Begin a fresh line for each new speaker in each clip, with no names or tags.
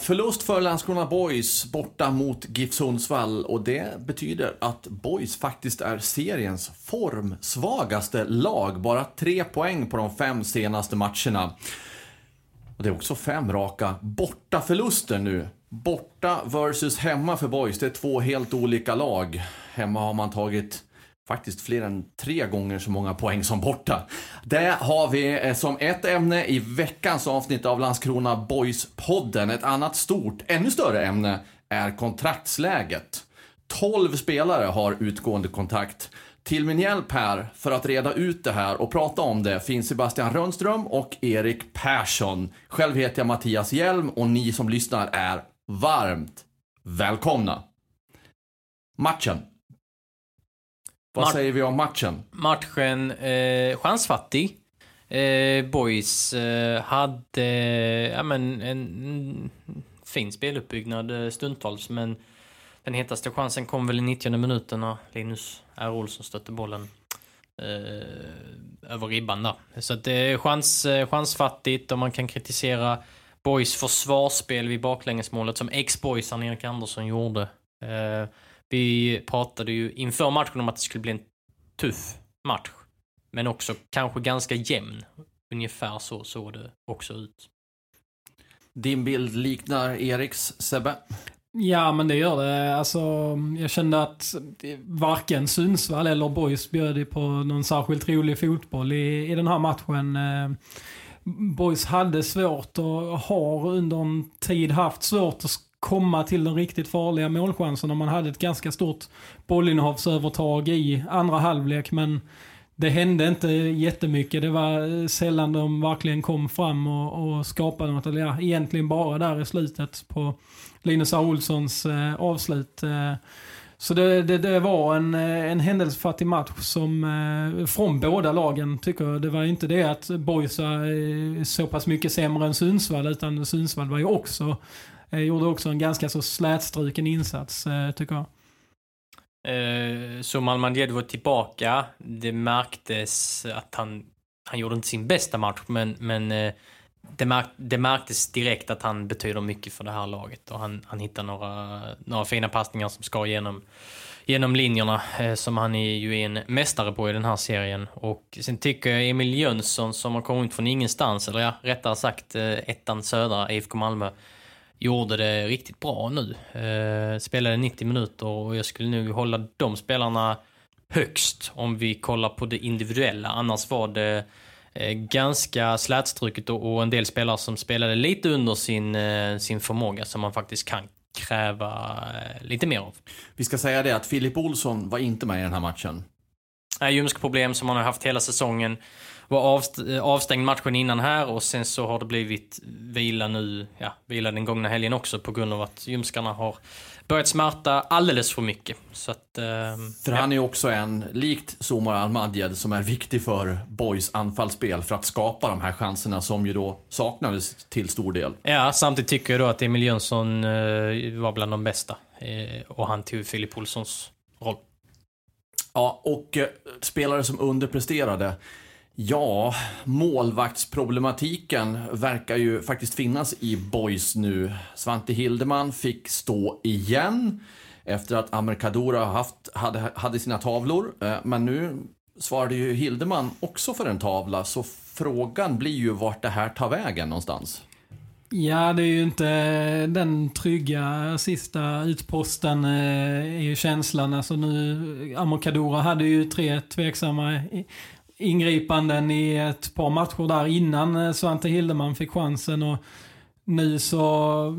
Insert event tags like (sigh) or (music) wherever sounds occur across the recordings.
Förlust för Landskrona Boys borta mot GIF Sundsvall och det betyder att Boys faktiskt är seriens formsvagaste lag. Bara tre poäng på de fem senaste matcherna. Och det är också fem raka bortaförluster nu. Borta versus hemma för Boys, det är två helt olika lag. Hemma har man tagit faktiskt fler än tre gånger så många poäng som borta. Det har vi eh, som ett ämne i veckans avsnitt av Landskrona Boys-podden. Ett annat stort, ännu större ämne är kontraktsläget. 12 spelare har utgående kontrakt. Till min hjälp här för att reda ut det här och prata om det finns Sebastian Rönnström och Erik Persson. Själv heter jag Mattias Hjelm och ni som lyssnar är varmt välkomna. Matchen. Vad
Mar-
säger vi om matchen?
Matchen eh, chansfattig. Eh, Boys eh, hade ja, men en, fin speluppbyggnad eh, stundtals, men den hetaste chansen kom väl i 90 minuten när Linus R. Olsson stötte bollen eh, över ribban där. Så det är chans, eh, chansfattigt och man kan kritisera Boys försvarsspel vid baklängesmålet som ex-boysan Erik Andersson gjorde. Vi pratade ju inför matchen om att det skulle bli en tuff match. Men också kanske ganska jämn. Ungefär så såg det också ut.
Din bild liknar Eriks, Sebbe?
Ja, men det gör det. Alltså, jag kände att varken Sundsvall eller Boys bjöd på någon särskilt rolig fotboll i, i den här matchen. Eh, Boys hade svårt och har under en tid haft svårt att komma till de riktigt farliga målchanserna. Man hade ett ganska stort bollinnehavsövertag i andra halvlek, men det hände inte jättemycket. Det var eh, sällan de verkligen kom fram och, och skapade något. Eller ja, egentligen bara där i slutet på Linus A. Olssons eh, avslut. Eh, så det, det, det var en, eh, en händelsefattig match som, eh, från båda lagen tycker jag. Det var inte det att Boys var eh, så pass mycket sämre än Sundsvall, utan Sundsvall var ju också, Eh, gjorde också en ganska så slätstruken insats, eh, tycker jag.
Eh, så Malman var tillbaka. Det märktes att han, han gjorde inte sin bästa match, men, men eh, det, märk, det märktes direkt att han betyder mycket för det här laget. Och han, han hittar några, några fina passningar som ska genom, genom linjerna, eh, som han är ju en mästare på i den här serien. Och sen tycker jag Emil Jönsson, som har kommit från ingenstans, eller ja, rättare sagt eh, ettan södra, IFK Malmö, gjorde det riktigt bra nu. Eh, spelade 90 minuter och jag skulle nog hålla de spelarna högst om vi kollar på det individuella. Annars var det eh, ganska slätstruket och, och en del spelare som spelade lite under sin, eh, sin förmåga som man faktiskt kan kräva eh, lite mer av.
Vi ska säga det att Filip Olsson var inte med i den här matchen.
Ljumska problem som han har haft hela säsongen. Var avst- avstängd matchen innan här och sen så har det blivit vila nu, ja, vila den gångna helgen också på grund av att ljumskarna har börjat smärta alldeles för mycket. Så att, ehm,
För
ja.
han är också en, likt Somar Almadjed, som är viktig för Boys anfallsspel för att skapa de här chanserna som ju då saknades till stor del.
Ja, samtidigt tycker jag då att Emil Jönsson eh, var bland de bästa. Eh, och han tog Filip Olssons roll.
Ja, och eh, spelare som underpresterade. Ja, målvaktsproblematiken verkar ju faktiskt finnas i Boys nu. Svante Hildeman fick stå igen efter att Amerkadora haft, hade, hade sina tavlor. Eh, men nu svarade ju Hildeman också för en tavla, så frågan blir ju vart det här tar vägen någonstans.
Ja, det är ju inte den trygga sista utposten eh, är ju känslan. Alltså nu, Amokadora hade ju tre tveksamma ingripanden i ett par matcher där innan eh, Svante Hildeman fick chansen. Och nu så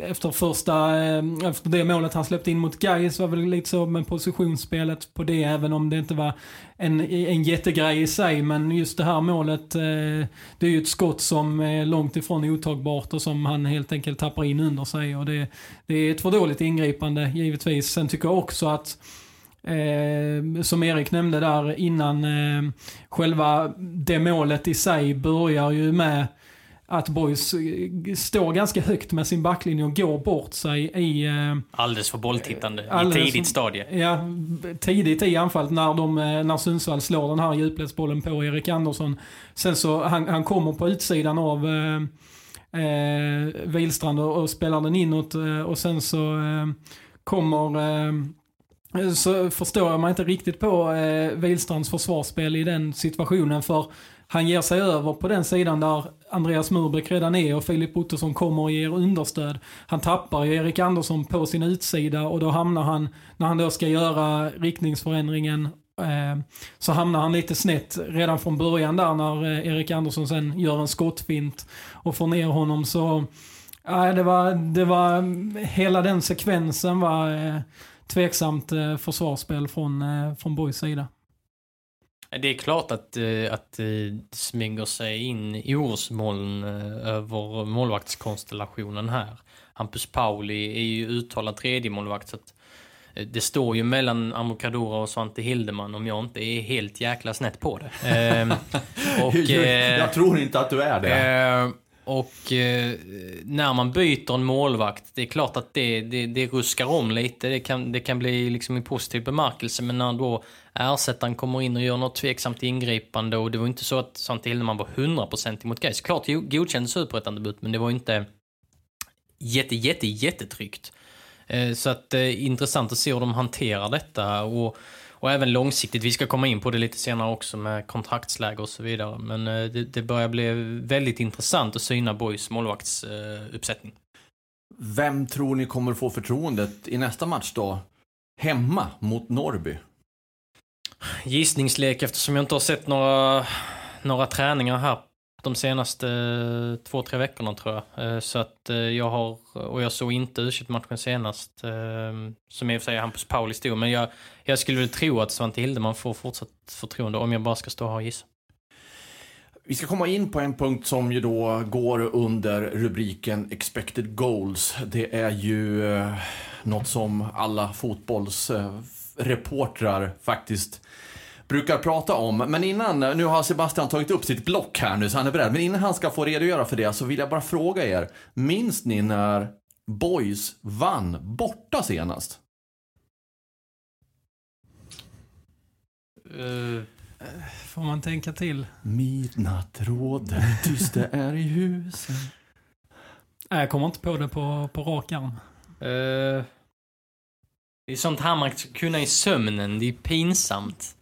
efter första, eh, efter det målet han släppte in mot Gais var väl lite så med positionsspelet på det även om det inte var en, en jättegrej i sig. Men just det här målet, eh, det är ju ett skott som är långt ifrån otagbart och som han helt enkelt tappar in under sig. Och det, det är ett för dåligt ingripande givetvis. Sen tycker jag också att Eh, som Erik nämnde där innan, eh, själva det målet i sig börjar ju med att Boys eh, står ganska högt med sin backlinje och går bort sig i... Eh,
alldeles för bolltittande alldeles, i tidigt stadie.
Ja, tidigt i anfallet när, de, eh, när Sundsvall slår den här djupledsbollen på Erik Andersson. Sen så, han, han kommer på utsidan av eh, eh, Wilstrand och, och spelar den inåt eh, och sen så eh, kommer så förstår man inte riktigt på eh, Wilstrands försvarsspel i den situationen för han ger sig över på den sidan där Andreas Murbeck redan är och Filip Ottosson kommer och ger understöd. Han tappar ju Erik Andersson på sin utsida och då hamnar han, när han då ska göra riktningsförändringen, eh, så hamnar han lite snett redan från början där när eh, Erik Andersson sen gör en skottfint och får ner honom så, det var, det var, hela den sekvensen var eh, tveksamt försvarsspel från, från Borgs sida.
Det är klart att, eh, att det smyger sig in orosmoln över målvaktskonstellationen här. Hampus Pauli är ju uttalad tredje målvakt så att det står ju mellan Amokadora och Svante Hildeman om jag inte är helt jäkla snett på det. Ehm, (laughs)
och, jag tror inte att du är det.
Och eh, när man byter en målvakt, det är klart att det, det, det ruskar om lite. Det kan, det kan bli liksom i positiv bemärkelse, men när då ersättaren kommer in och gör något tveksamt ingripande och det var inte så att Svante Hildeman var 100% emot Gais. Klart godkände superettan-debut, men det var inte jätte, jätte, jättetryggt. Eh, så att eh, intressant att se hur de hanterar detta. och och även långsiktigt, vi ska komma in på det lite senare också med kontraktsläge och så vidare. Men eh, det, det börjar bli väldigt intressant att syna Boys målvaktsuppsättning.
Vem tror ni kommer få förtroendet i nästa match då? Hemma mot Norrby?
Gissningslek eftersom jag inte har sett några, några träningar här de senaste eh, två, tre veckorna tror jag. Eh, så att eh, jag har, och jag såg inte u matchen senast, ehm, som i och för sig Hampus Pauli stod, men jag, jag skulle väl tro att Svante Hildeman får fortsatt förtroende om jag bara ska stå här och gissa.
Vi ska komma in på en punkt som ju då går under rubriken expected goals. Det är ju något som alla fotbollsreportrar faktiskt brukar prata om. Men innan, nu har Sebastian tagit upp sitt block här nu så han är beredd. Men innan han ska få redogöra för det så vill jag bara fråga er. Minns ni när Boys vann borta senast?
Uh, får man tänka till?
Midnatt råder, tyst det är i husen.
Nej, jag kommer inte på det på, på rak arm. Uh,
det är sånt här man kunna i sömnen, det är pinsamt.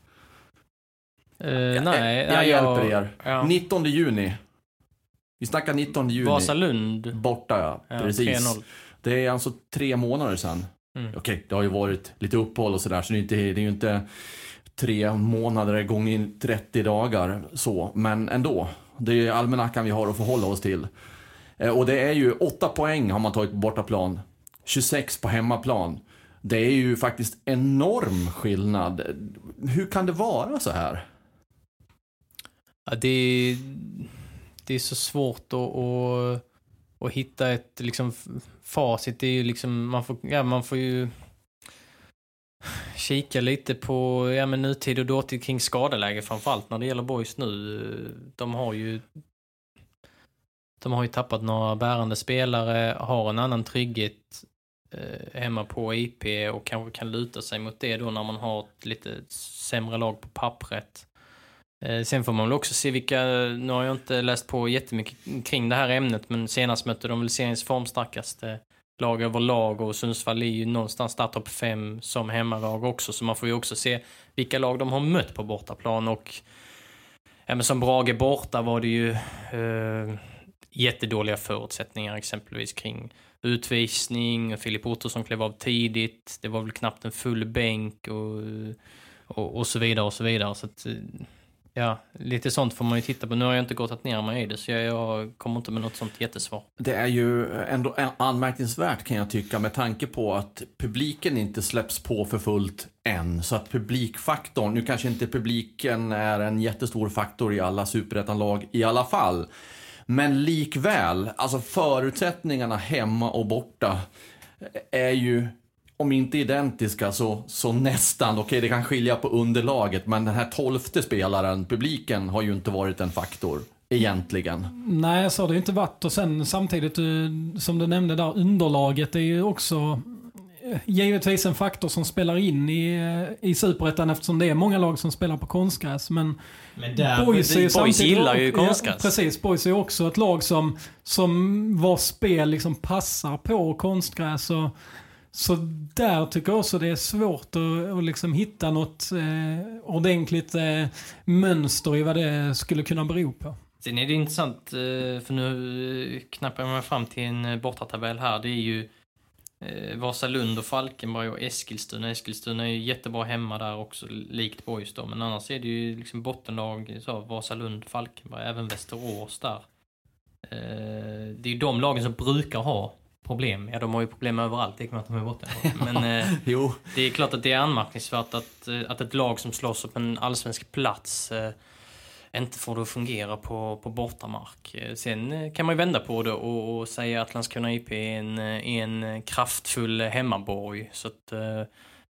Uh, nej, jag, jag hjälper er. Ja. 19 juni. Vi snackar 19 juni.
Vasalund.
Borta ja, ja precis. 3-0. Det är alltså tre månader sedan. Mm. Okej, det har ju varit lite uppehåll och sådär, så det är, inte, det är ju inte tre månader gånger 30 dagar så, men ändå. Det är almanackan vi har att förhålla oss till. Eh, och det är ju 8 poäng har man tagit på bortaplan. 26 på hemmaplan. Det är ju faktiskt enorm skillnad. Hur kan det vara så här?
Ja, det, det är så svårt att, att, att hitta ett liksom, facit. Det är ju liksom, man får, ja, man får ju kika lite på ja, men nutid och dåtid kring skadeläge framförallt när det gäller boys nu. De har ju de har ju tappat några bärande spelare, har en annan trygghet eh, hemma på IP och kanske kan luta sig mot det då när man har ett lite sämre lag på pappret. Eh, sen får man väl också se vilka, nu har jag inte läst på jättemycket kring det här ämnet, men senast mötte de väl seriens formstarkaste lag överlag och Sundsvall är ju någonstans där topp 5 som hemmalag också, så man får ju också se vilka lag de har mött på bortaplan och ja, men som Brage borta var det ju eh, jättedåliga förutsättningar exempelvis kring utvisning, Filip Ottosson klev av tidigt, det var väl knappt en full bänk och, och, och så vidare och så vidare. Så att, eh, Ja, lite sånt får man ju titta på. Nu har jag inte gått ner mig i det, så jag, jag kommer inte med något sånt jättesvar.
Det är ju ändå anmärkningsvärt kan jag tycka med tanke på att publiken inte släpps på för fullt än. Så att publikfaktorn, nu kanske inte publiken är en jättestor faktor i alla superettanlag i alla fall. Men likväl, alltså förutsättningarna hemma och borta är ju om inte identiska så, så nästan. Okej, det kan skilja på underlaget, men den här tolfte spelaren, publiken, har ju inte varit en faktor. Egentligen.
Nej, så har det inte varit. Och sen samtidigt, eh, som du nämnde där, underlaget är ju också eh, givetvis en faktor som spelar in i, eh, i Superettan eftersom det är många lag som spelar på konstgräs. Men,
men där, Boys, är
Boys
gillar ju konstgräs.
Ja, precis, Boys är också ett lag som, som vars spel liksom passar på konstgräs. Och, så där tycker jag också det är svårt att, att liksom hitta något eh, ordentligt eh, mönster i vad det skulle kunna bero på.
Sen är det intressant, eh, för nu eh, knappar jag mig fram till en eh, bortatabell här. Det är ju Vasalund och Falkenberg och Eskilstuna. Eskilstuna är ju jättebra hemma där också, likt Boys då. Men annars är det ju liksom bottenlag, så Vasalund, Falkenberg, även Västerås där. Det är ju de lagen som brukar ha problem. Ja, de har ju problem överallt i och med att de är borta. Men eh,
jo.
det är klart att det är anmärkningsvärt att, eh, att ett lag som slåss upp en allsvensk plats eh, inte får det att fungera på, på bortamark. Eh, sen kan man ju vända på det och, och säga att Landskrona IP är en, är en kraftfull hemmaborg. Så att,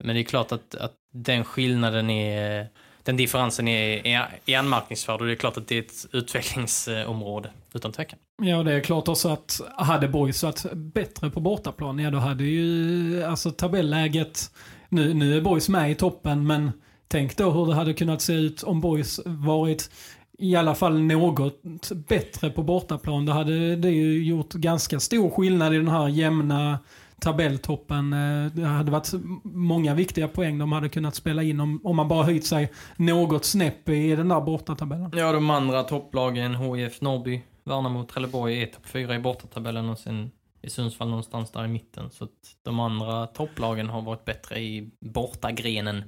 men det är klart att, att den skillnaden är den differensen är, är, är anmärkningsvärd och det är klart att det är ett utvecklingsområde, utan tvekan.
Ja, det är klart också att hade Boys varit bättre på bortaplan, ja då hade ju alltså tabelläget, nu, nu är Boys med i toppen, men tänk då hur det hade kunnat se ut om Boys varit i alla fall något bättre på bortaplan. Då hade det ju gjort ganska stor skillnad i den här jämna tabelltoppen. Eh, det hade varit många viktiga poäng de hade kunnat spela in om, om man bara höjt sig något snäpp i den där bortatabellen.
Ja, de andra topplagen, HIF Norrby, Värnamo, Trelleborg är topp fyra i bortatabellen och sen i Sundsvall någonstans där i mitten. Så att de andra topplagen har varit bättre i bortagrenen.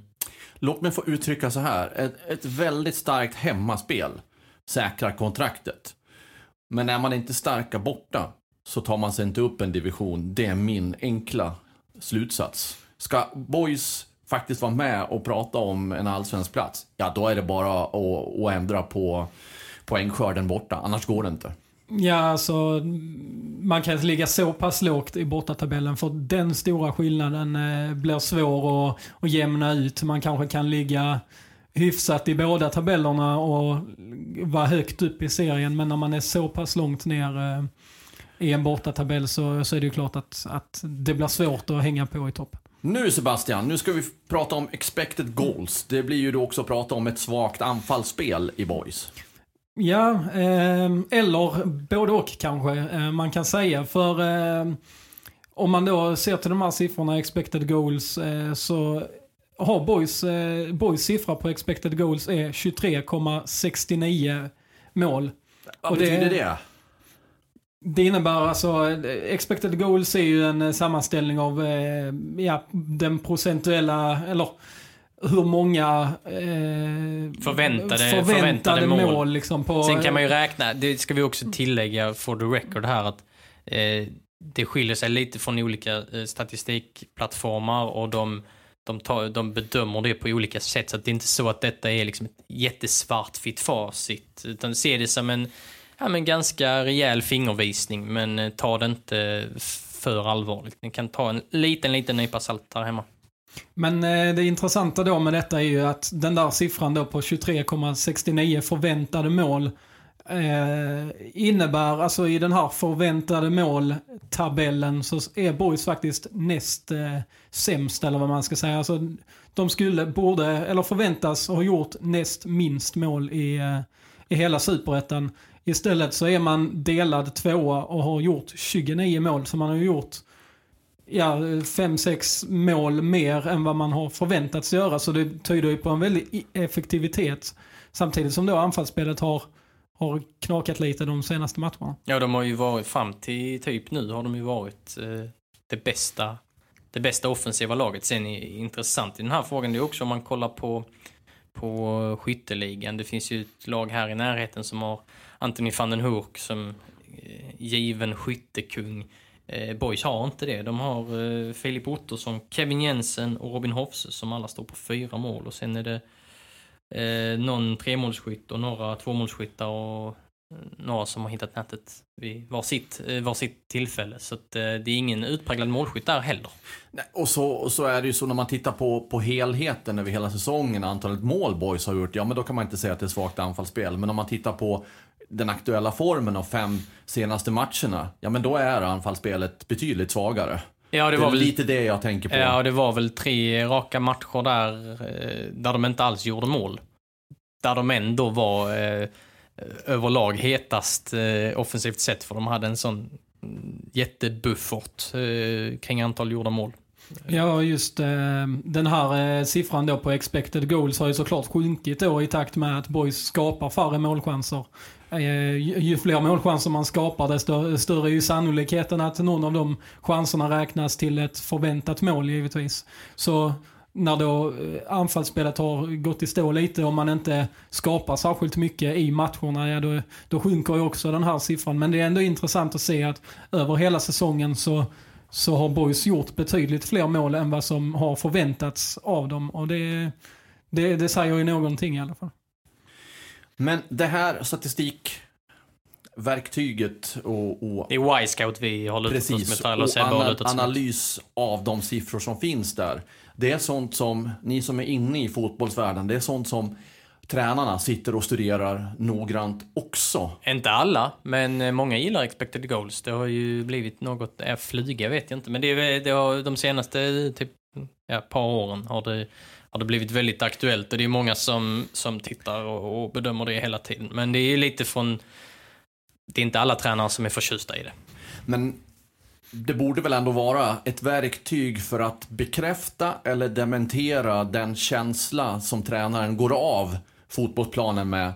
Låt mig få uttrycka så här. Ett, ett väldigt starkt hemmaspel säkrar kontraktet. Men är man inte starka borta så tar man sig inte upp en division. Det är min enkla slutsats. Ska Boys faktiskt vara med och prata om en allsvensk plats, ja då är det bara att, att ändra på poängskörden borta, annars går det inte.
Ja, alltså man kan inte ligga så pass lågt i bortatabellen för den stora skillnaden eh, blir svår att, att jämna ut. Man kanske kan ligga hyfsat i båda tabellerna och vara högt upp i serien, men när man är så pass långt ner eh, i en bortatabell så, så är det ju klart att, att det blir svårt att hänga på i toppen.
Nu Sebastian, nu ska vi prata om expected goals. Det blir ju då också att prata om ett svagt anfallsspel i boys.
Ja, eh, eller både och kanske eh, man kan säga. För eh, om man då ser till de här siffrorna, expected goals, eh, så har Boys, eh, Boys siffra på expected goals är 23,69 mål.
Vad betyder det?
Det innebär alltså, expected goals är ju en sammanställning av eh, ja, den procentuella, eller hur många eh,
förväntade, förväntade, förväntade mål. mål
liksom på,
Sen kan man ju räkna, det ska vi också tillägga for the record här, att eh, det skiljer sig lite från olika eh, statistikplattformar och de, de, tar, de bedömer det på olika sätt. Så att det är inte så att detta är liksom ett jättesvartvitt facit. Utan se det som en ja, men ganska rejäl fingervisning, men eh, ta det inte för allvarligt. Ni kan ta en liten, liten nypa salt där hemma.
Men eh, det intressanta då med detta är ju att den där siffran då på 23,69 förväntade mål eh, innebär, alltså i den här förväntade mål-tabellen så är Boys faktiskt näst eh, sämst eller vad man ska säga. Alltså, de skulle, borde, eller förväntas ha gjort näst minst mål i, eh, i hela superettan. Istället så är man delad tvåa och har gjort 29 mål. Så man har gjort ja, 5-6 mål mer än vad man har förväntats göra. Så det tyder ju på en väldig effektivitet. Samtidigt som då anfallsspelet har, har knakat lite de senaste matcherna.
Ja, de har ju varit fram till typ nu har de ju varit eh, det bästa det bästa offensiva laget. Sen är intressant i den här frågan det är också om man kollar på på skytteligan. Det finns ju ett lag här i närheten som har Anthony van den Hoek som eh, given skyttekung. Eh, Boys har inte det. De har eh, Filip Ottosson, Kevin Jensen och Robin Hofse som alla står på fyra mål. Och sen är det eh, någon tremålsskytt och några tvåmålsskyttar och eh, några som har hittat nätet vid varsitt, eh, var sitt tillfälle. Så att, eh, det är ingen utpräglad målskytt där heller.
Nej, och, så, och så är det ju så när man tittar på, på helheten över hela säsongen, antalet mål boys har gjort, ja men då kan man inte säga att det är svagt anfallsspel. Men om man tittar på den aktuella formen av fem senaste matcherna, ja men då är anfallsspelet betydligt svagare.
Ja, det,
Det
var
är
väl,
lite det jag tänker på.
ja, det var väl tre raka matcher där, eh, där de inte alls gjorde mål. Där de ändå var eh, överlag hetast eh, offensivt sett, för de hade en sån jättebuffert eh, kring antal gjorda mål.
Ja, just eh, den här eh, siffran då på expected goals har ju såklart sjunkit då i takt med att boys skapar färre målchanser. Eh, ju, ju fler målchanser man skapar desto större är ju sannolikheten att någon av de chanserna räknas till ett förväntat mål givetvis. Så när då eh, anfallsspelet har gått i stå lite och man inte skapar särskilt mycket i matcherna, ja då, då sjunker ju också den här siffran. Men det är ändå intressant att se att över hela säsongen så så har Boys gjort betydligt fler mål än vad som har förväntats av dem. Och det, det, det säger ju någonting i alla fall.
Men det här statistikverktyget och, och
Det är Y-scout vi har lutat oss
Precis,
med. Tyler
och
Sebbe har
ana
lutat sig mot.
analys av de siffror som finns där. Det är sånt som, ni som är inne i fotbollsvärlden, det är sånt som tränarna sitter och studerar noggrant också.
Inte alla, men eh, många gillar expected goals. Det har ju blivit något, äh, flyga vet jag inte, men det, det har, de senaste typ, ja, par åren har det, har det blivit väldigt aktuellt och det är många som, som tittar och, och bedömer det hela tiden. Men det är lite från, det är inte alla tränare som är förtjusta i det.
Men det borde väl ändå vara ett verktyg för att bekräfta eller dementera den känsla som tränaren går av fotbollsplanen med.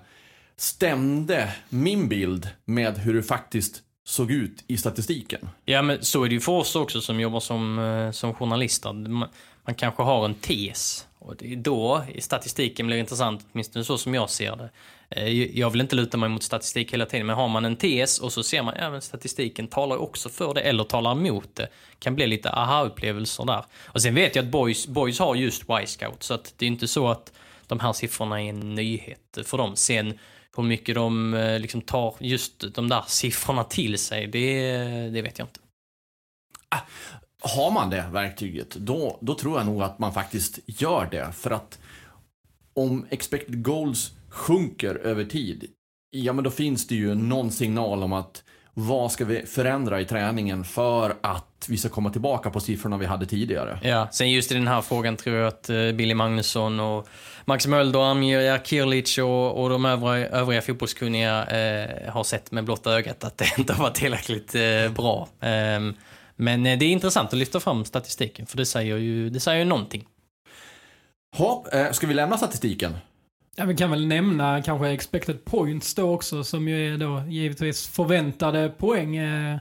Stämde min bild med hur det faktiskt såg ut i statistiken?
Ja, men så är det ju för oss också som jobbar som, eh, som journalister. Man, man kanske har en tes. Och det är då i statistiken blir intressant, åtminstone så som jag ser det. Eh, jag vill inte luta mig mot statistik hela tiden, men har man en tes och så ser man att statistiken talar också för det eller talar emot det. kan bli lite aha-upplevelser där. Och sen vet jag att Boys, boys har just Y-scout, så att det är inte så att de här siffrorna är en nyhet för dem. Sen hur mycket de eh, liksom tar just de där siffrorna till sig, det, det vet jag inte.
Ah, har man det verktyget, då, då tror jag nog att man faktiskt gör det. För att om expected goals sjunker över tid, ja men då finns det ju någon signal om att vad ska vi förändra i träningen för att vi ska komma tillbaka på siffrorna vi hade tidigare.
Ja, sen just i den här frågan tror jag att eh, Billy Magnusson och Max Mölder, Amir Kirlic och, och de övriga, övriga fotbollskunniga eh, har sett med blotta ögat att det (laughs) inte har varit tillräckligt eh, bra. Ehm, men eh, det är intressant att lyfta fram statistiken för det säger ju, det säger ju någonting.
Ha, eh, ska vi lämna statistiken?
Ja, vi kan väl nämna kanske expected points då också som ju är då givetvis förväntade poäng. Eh,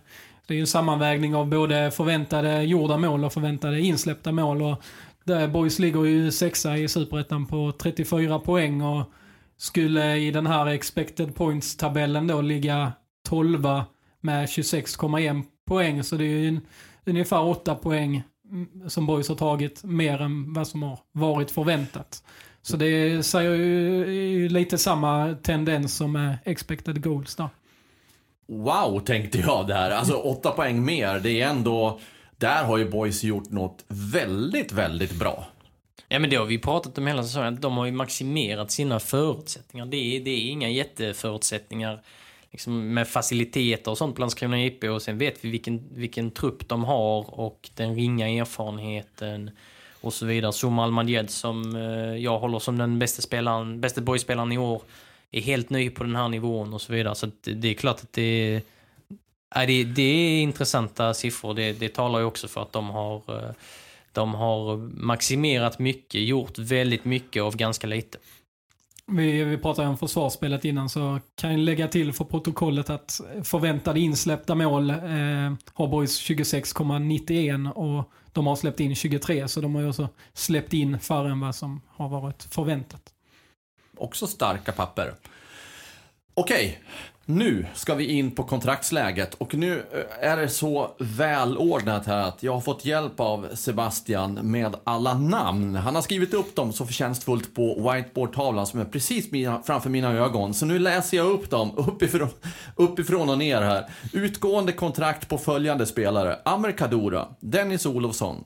det är ju en sammanvägning av både förväntade gjorda mål och förväntade insläppta mål. Och där Boys ligger ju sexa i Superettan på 34 poäng och skulle i den här expected points-tabellen då ligga 12 med 26,1 poäng. Så det är ju en, ungefär 8 poäng mm, som Boys har tagit mer än vad som har varit förväntat. Så det säger ju, lite samma tendens som med expected goals där.
Wow, tänkte jag där. Alltså åtta poäng mer, det är ändå... Där har ju Boys gjort något väldigt, väldigt bra.
Ja men det har vi pratat om hela säsongen, att de har ju maximerat sina förutsättningar. Det är, det är inga jätteförutsättningar liksom med faciliteter och sånt på Landskrona IP och sen vet vi vilken, vilken trupp de har och den ringa erfarenheten och så vidare. Zuma Almadjed som eh, jag håller som den bästa spelaren, bästa boyspelaren i år är helt ny på den här nivån och så vidare. Så att det, är klart att det är, ja, det, det är intressanta siffror. Det, det talar ju också för att de har eh, de har maximerat mycket, gjort väldigt mycket av ganska lite.
Vi, vi pratade om försvarsspelet innan så kan jag lägga till för protokollet att förväntade insläppta mål eh, har Boys 26,91 och de har släppt in 23 så de har ju också släppt in färre än vad som har varit förväntat.
också starka papper. Okej, nu ska vi in på kontraktsläget och nu eh, är det så välordnat här att jag har fått hjälp av Sebastian med alla namn. Han har skrivit upp dem så förtjänstfullt på whiteboardtavlan som är precis mina, framför mina ögon. Så nu läser jag upp dem (laughs) uppifrån, uppifrån och ner här. Utgående kontrakt på följande spelare. Amer Kadura, Dennis Olofsson,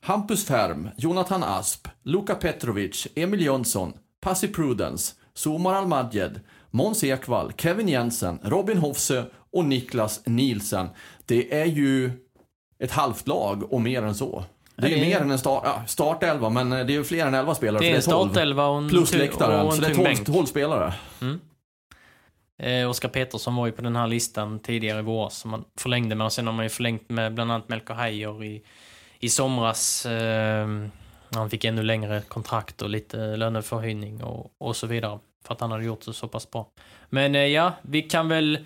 Hampus Färm, Jonathan Asp, Luka Petrovic, Emil Jönsson, Pasi Prudence, Somar Almadjed, Måns Ekvall, Kevin Jensen, Robin Hofsö och Niklas Nielsen. Det är ju ett halvt lag och mer än så. Det är ju
det är-
mer än en start, ja, startelva, men det är ju fler än elva spelare.
Det är en
för 12.
startelva och en,
Plus läktaren,
och
så det är
tung
12,
bänk.
12 spelare.
Eh, Oskar Petersson var ju på den här listan tidigare i våras som man förlängde med och sen har man ju förlängt med bland annat Melker Heier i, i somras. Eh, han fick ännu längre kontrakt och lite löneförhöjning och, och så vidare. För att han hade gjort det så pass bra. Men eh, ja, vi kan väl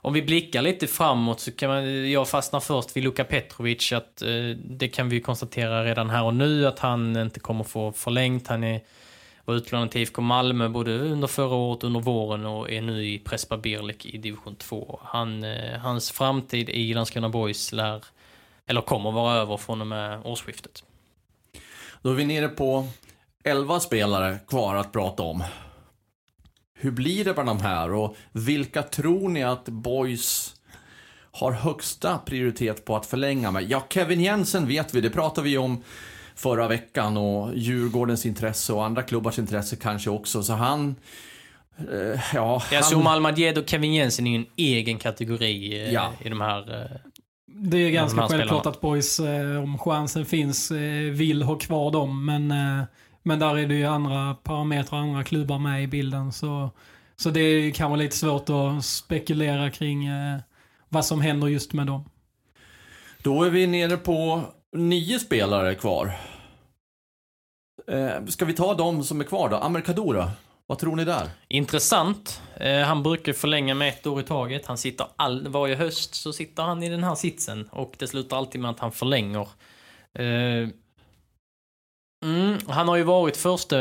om vi blickar lite framåt så kan man, jag fastnar först vid Luka Petrovic. Att, eh, det kan vi konstatera redan här och nu att han inte kommer få förlängt. Han är, var utlånad till IFK Malmö både under förra året, under våren och är nu i Prespa Birlik i division 2. Han, eh, hans framtid i Landskrona Boys lär, eller kommer vara över från och med årsskiftet.
Då är vi nere på 11 spelare kvar att prata om. Hur blir det med de här och vilka tror ni att Boys har högsta prioritet på att förlänga med? Ja, Kevin Jensen vet vi, det pratade vi om förra veckan och Djurgårdens intresse och andra klubbars intresse kanske också. Så han... Eh, ja, han...
Zuma Almadjed och Kevin Jensen är ju en egen kategori eh,
Ja.
i de här... Eh,
Det är ganska
de
självklart
spelarna.
att boys, eh, om chansen finns, eh, vill ha kvar dem. Men, eh, men där är det ju andra parametrar, andra klubbar med i bilden. Så, så det kan vara lite svårt att spekulera kring eh, vad som händer just med dem.
Då är vi nere på nio spelare kvar. Eh, ska vi ta de som är kvar då? Amerkadora, vad tror ni där?
Intressant. Eh, han brukar förlänga med ett år i taget. Han sitter all, varje höst så sitter han i den här sitsen och det slutar alltid med att han förlänger. Eh, mm, han har ju varit första,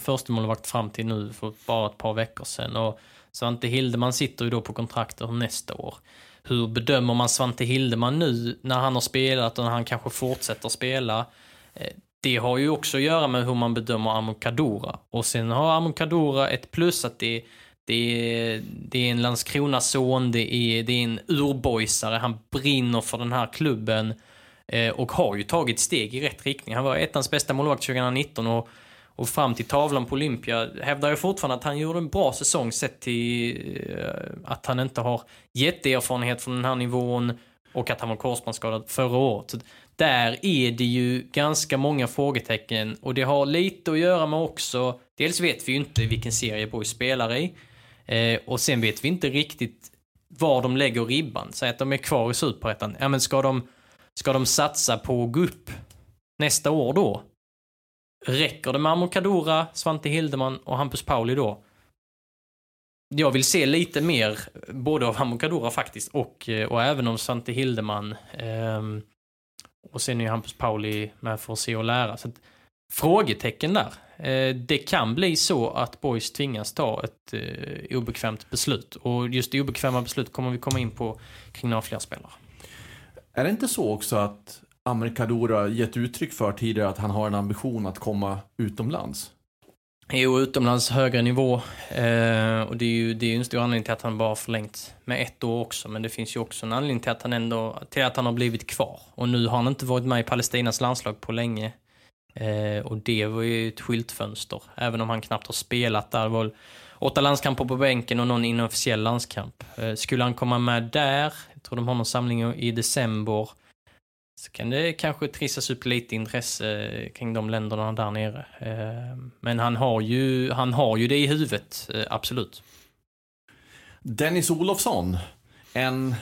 första målvakt fram till nu för bara ett par veckor sedan och Svante Hildeman sitter ju då på kontraktet nästa år. Hur bedömer man Svante Hildeman nu när han har spelat och när han kanske fortsätter spela? Eh, det har ju också att göra med hur man bedömer Amokadora. Och sen har Amokadora ett plus att det, det, är, det är en Landskrona-son, det är, det är en urboysare, han brinner för den här klubben Eh, och har ju tagit steg i rätt riktning. Han var ettans bästa målvakt 2019 och, och fram till tavlan på Olympia hävdar jag fortfarande att han gjorde en bra säsong sett till eh, att han inte har jätteerfarenhet från den här nivån och att han var korsbandsskadad förra året. Så där är det ju ganska många frågetecken och det har lite att göra med också, dels vet vi ju inte vilken serie Boys spelar i eh, och sen vet vi inte riktigt var de lägger ribban. Säg att de är kvar i superettan. Ja men ska de, ska de satsa på att gå upp nästa år då? Räcker det med Amokadora, Svante Hildeman och Hampus Pauli då? Jag vill se lite mer både av Amokadora faktiskt och, eh, och även av Svante Hildeman. Ehm, och sen är ju Hampus Pauli med för att se och lära. Så att, frågetecken där. Eh, det kan bli så att Boys tvingas ta ett eh, obekvämt beslut. Och just det obekväma beslut kommer vi komma in på kring några fler spelare.
Är det inte så också att Amerkadora gett uttryck för tidigare att han har en ambition att komma utomlands?
Jo, utomlands högre nivå. Eh, och det är, ju, det är ju en stor anledning till att han bara har förlängt med ett år också. Men det finns ju också en anledning till att han ändå till att han har blivit kvar. Och nu har han inte varit med i Palestinas landslag på länge. Eh, och det var ju ett skyltfönster. Även om han knappt har spelat där. Var åtta landskamper på bänken och någon inofficiell landskamp. Eh, skulle han komma med där, jag tror de har någon samling i december, så kan det kanske trissas upp lite intresse eh, kring de länderna där nere. Eh, men han har ju, han har ju det i huvudet, absolut.
Dennis Olofsson, en,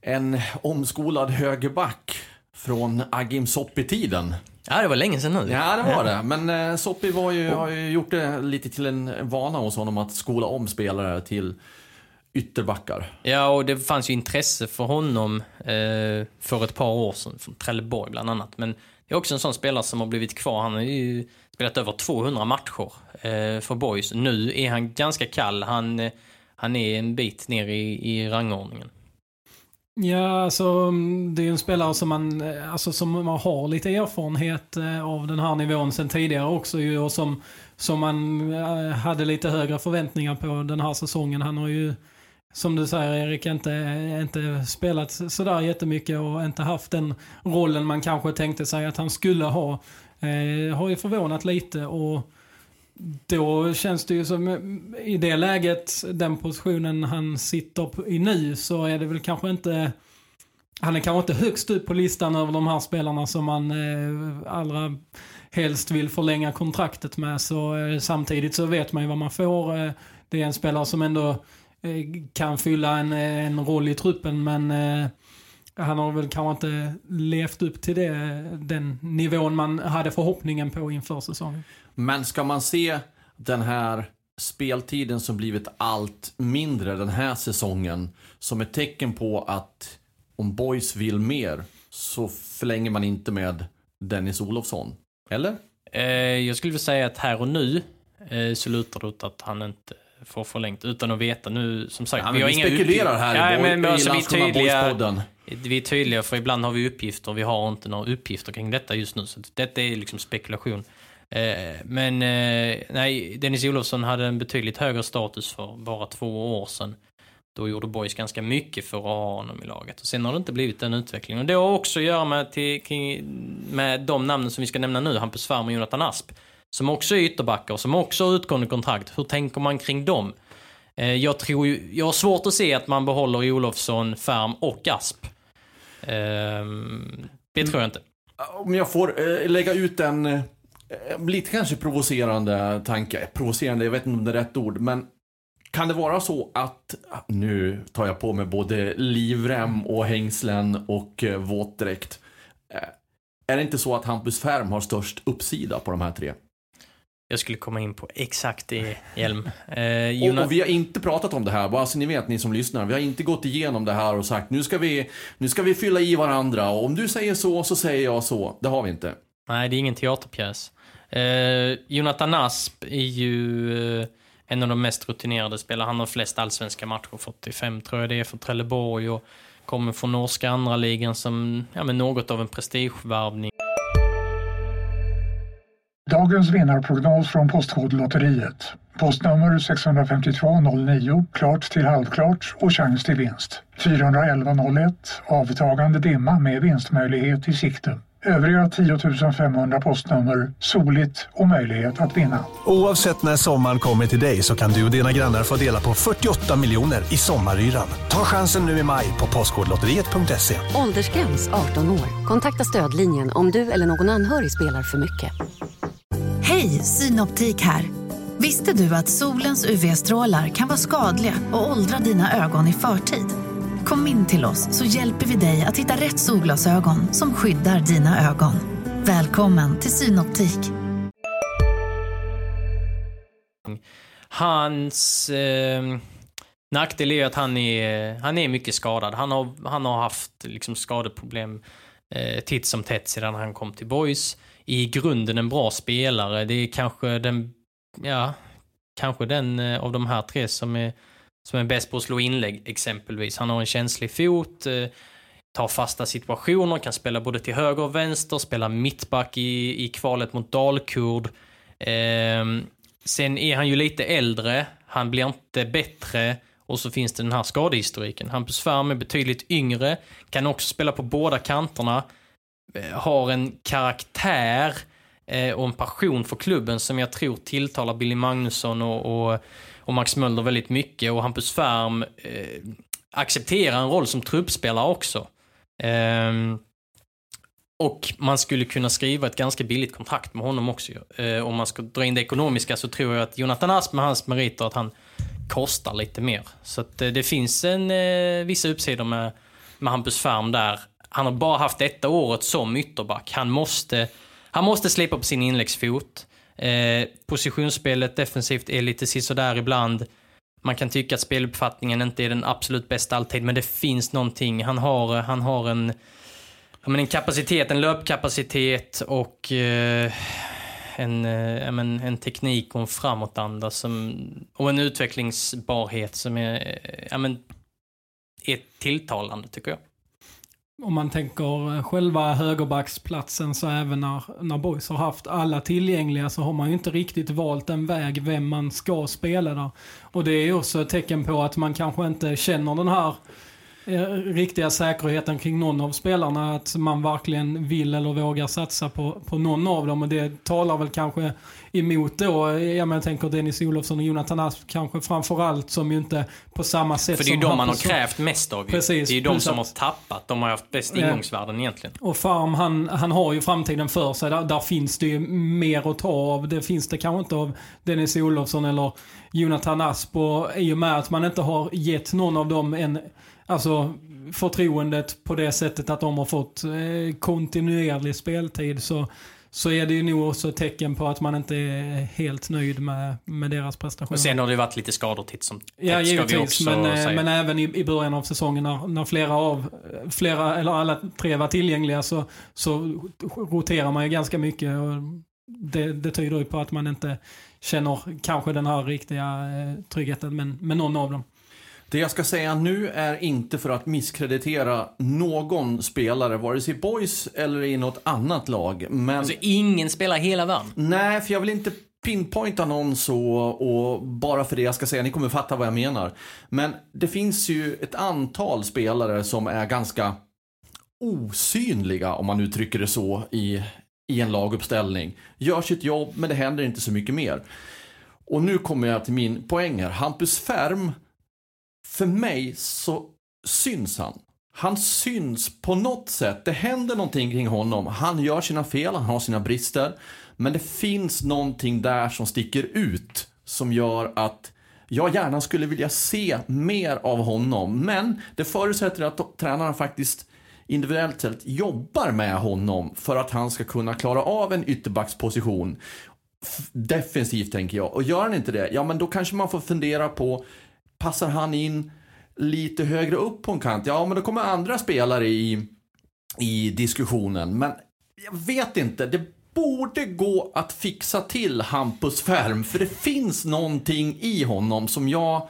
en omskolad högerback från Agim Soppi-tiden.
Ja, det var länge sedan nu.
Ja, det var det. Men eh, Soppi var ju, har ju gjort det lite till en vana hos honom att skola om spelare till ytterbackar.
Ja, och det fanns ju intresse för honom eh, för ett par år sedan, från Trelleborg bland annat. Men är också en sån spelare som har blivit kvar. Han har ju spelat över 200 matcher eh, för Boys. Nu är han ganska kall. Han, eh, han är en bit ner i, i rangordningen.
Ja, alltså mm, det är en spelare som man, eh, alltså, som man har lite erfarenhet eh, av den här nivån sen tidigare också ju, och som, som man eh, hade lite högre förväntningar på den här säsongen. Han har ju, som du säger Erik, inte, inte spelat sådär jättemycket och inte haft den rollen man kanske tänkte sig att han skulle ha. Eh, har ju förvånat lite och då känns det ju som i det läget, den positionen han sitter i nu, så är det väl kanske inte... Han är kanske inte högst upp på listan över de här spelarna som man eh, allra helst vill förlänga kontraktet med. Så eh, samtidigt så vet man ju vad man får. Eh, det är en spelare som ändå eh, kan fylla en, eh, en roll i truppen, men eh, han har väl kanske inte levt upp till det, den nivån man hade förhoppningen på inför säsongen.
Men ska man se den här speltiden som blivit allt mindre den här säsongen som ett tecken på att om Boys vill mer så förlänger man inte med Dennis Olofsson? Eller?
Eh, jag skulle vilja säga att här och nu eh, så lutar det åt att han inte får förlängt utan att veta nu, som sagt.
Ja, vi, vi spekulerar här ja, i, men, i alltså.
Vi är tydliga för ibland har vi uppgifter, vi har inte några uppgifter kring detta just nu. Så detta är liksom spekulation. Eh, men eh, nej, Dennis Olofsson hade en betydligt högre status för bara två år sedan. Då gjorde Boys ganska mycket för att ha honom i laget. Och sen har det inte blivit den utvecklingen. Och det har också att göra med, till, med de namnen som vi ska nämna nu, Hampus Färm och Jonathan Asp. Som också är ytterbackar och som också har utgående kontrakt. Hur tänker man kring dem? Eh, jag, tror ju, jag har svårt att se att man behåller Olofsson, Färm och Asp. Ehm, det tror jag inte.
Om jag får eh, lägga ut en Eh, lite kanske provocerande tanke. Provocerande, jag vet inte om det är rätt ord. Men kan det vara så att, nu tar jag på mig både livrem och hängslen och eh, våtdräkt. Eh, är det inte så att Hampus Färm har störst uppsida på de här tre?
Jag skulle komma in på exakt det, Hjelm.
Eh, och, och, vi har inte pratat om det här, bara så ni vet ni som lyssnar. Vi har inte gått igenom det här och sagt nu ska vi, nu ska vi fylla i varandra och om du säger så så säger jag så. Det har vi inte.
Nej, det är ingen teaterpjäs. Eh, Jonathan Asp är ju eh, en av de mest rutinerade spelarna. Han har flest allsvenska matcher, 45 tror jag det är för Trelleborg och kommer från norska andra ligan som ja, men något av en prestigevärvning.
Dagens vinnarprognos från Postkodlotteriet. Postnummer 65209, klart till halvklart och chans till vinst. 41101, avtagande dimma med vinstmöjlighet i sikte. Övriga 10 500 postnummer soligt och möjlighet att vinna.
Oavsett när sommaren kommer till dig så kan du och dina grannar få dela på 48 miljoner i sommaryran. Ta chansen nu i maj på Postkodlotteriet.se.
Åldersgräns 18 år. Kontakta stödlinjen om du eller någon anhörig spelar för mycket.
Hej, Synoptik här. Visste du att solens UV-strålar kan vara skadliga och åldra dina ögon i förtid? Kom in till oss så hjälper vi dig att hitta rätt solglasögon som skyddar dina ögon. Välkommen till Synoptik.
Hans eh, nackdel är att han är, han är mycket skadad. Han har, han har haft liksom skadeproblem eh, titt som tätt sedan han kom till Boys. I grunden en bra spelare. Det är kanske den, ja, kanske den eh, av de här tre som är som är bäst på att slå inlägg exempelvis. Han har en känslig fot, eh, tar fasta situationer, kan spela både till höger och vänster, spela mittback i, i kvalet mot Dalkurd. Ehm, sen är han ju lite äldre, han blir inte bättre och så finns det den här skadehistoriken. Hampus Färm är betydligt yngre, kan också spela på båda kanterna, eh, har en karaktär eh, och en passion för klubben som jag tror tilltalar Billy Magnusson och, och och Max Mölder väldigt mycket och Hampus Färm eh, accepterar en roll som truppspelare också. Eh, och man skulle kunna skriva ett ganska billigt kontrakt med honom också. Eh, om man ska dra in det ekonomiska så tror jag att Jonathan Asp med hans meriter att han kostar lite mer. Så att, eh, det finns en, eh, vissa uppsidor med, med Hampus Färm där. Han har bara haft detta året som ytterback. Han måste, han måste slipa på sin inläggsfot. Eh, positionsspelet defensivt är lite sisådär ibland. Man kan tycka att speluppfattningen inte är den absolut bästa alltid, men det finns någonting. Han har, han har en... Men en kapacitet, en löpkapacitet och eh, en, eh, men, en teknik och en framåtanda som, och en utvecklingsbarhet som är, eh, men, är tilltalande tycker jag.
Om man tänker eh, själva högerbacksplatsen så även när, när Boys har haft alla tillgängliga så har man ju inte riktigt valt en väg vem man ska spela där. Och det är ju också ett tecken på att man kanske inte känner den här riktiga säkerheten kring någon av spelarna. Att man verkligen vill eller vågar satsa på, på någon av dem. Och det talar väl kanske emot då, jag tänker Dennis Olofsson och Jonathan Asp kanske framförallt som ju inte på samma sätt
För det är ju
som
de man har krävt mest av.
Precis,
det är ju de som har tappat. De har haft bäst ingångsvärden egentligen.
Och Farm, han, han har ju framtiden för sig. Där, där finns det ju mer att ta av. Det finns det kanske inte av Dennis Olofsson eller Jonathan Asp. Och i och med att man inte har gett någon av dem en, alltså förtroendet på det sättet att de har fått eh, kontinuerlig speltid så, så är det ju nog också ett tecken på att man inte är helt nöjd med, med deras prestationer.
Och sen har det varit lite skador titt som
Ja, givetvis. Men, eh, men även i, i början av säsongen när, när flera av, flera, eller alla tre var tillgängliga så, så roterar man ju ganska mycket. Och det, det tyder ju på att man inte känner kanske den här riktiga eh, tryggheten med, med någon av dem.
Det jag ska säga nu är inte för att misskreditera någon spelare, vare sig i Boys eller i något annat lag. Men
Alltså ingen spelar hela världen.
nej, för jag vill inte pinpointa någon så och bara för det jag ska säga, ni kommer fatta vad jag menar. Men det finns ju ett antal spelare som är ganska osynliga, om man uttrycker det så, i, i en laguppställning. Gör sitt jobb, men det händer inte så mycket mer. Och nu kommer jag till min poäng här. Hampus Färm, för mig så syns han. Han syns på något sätt. Det händer någonting kring honom. Han gör sina fel, han har sina brister. Men det finns någonting där som sticker ut som gör att jag gärna skulle vilja se mer av honom. Men det förutsätter att tränaren faktiskt individuellt sett jobbar med honom för att han ska kunna klara av en ytterbacksposition. Defensivt tänker jag. Och gör han inte det, ja men då kanske man får fundera på, passar han in lite högre upp på en kant? Ja men då kommer andra spelare i, i diskussionen. Men jag vet inte, det borde gå att fixa till Hampus Färm. För det finns någonting i honom som jag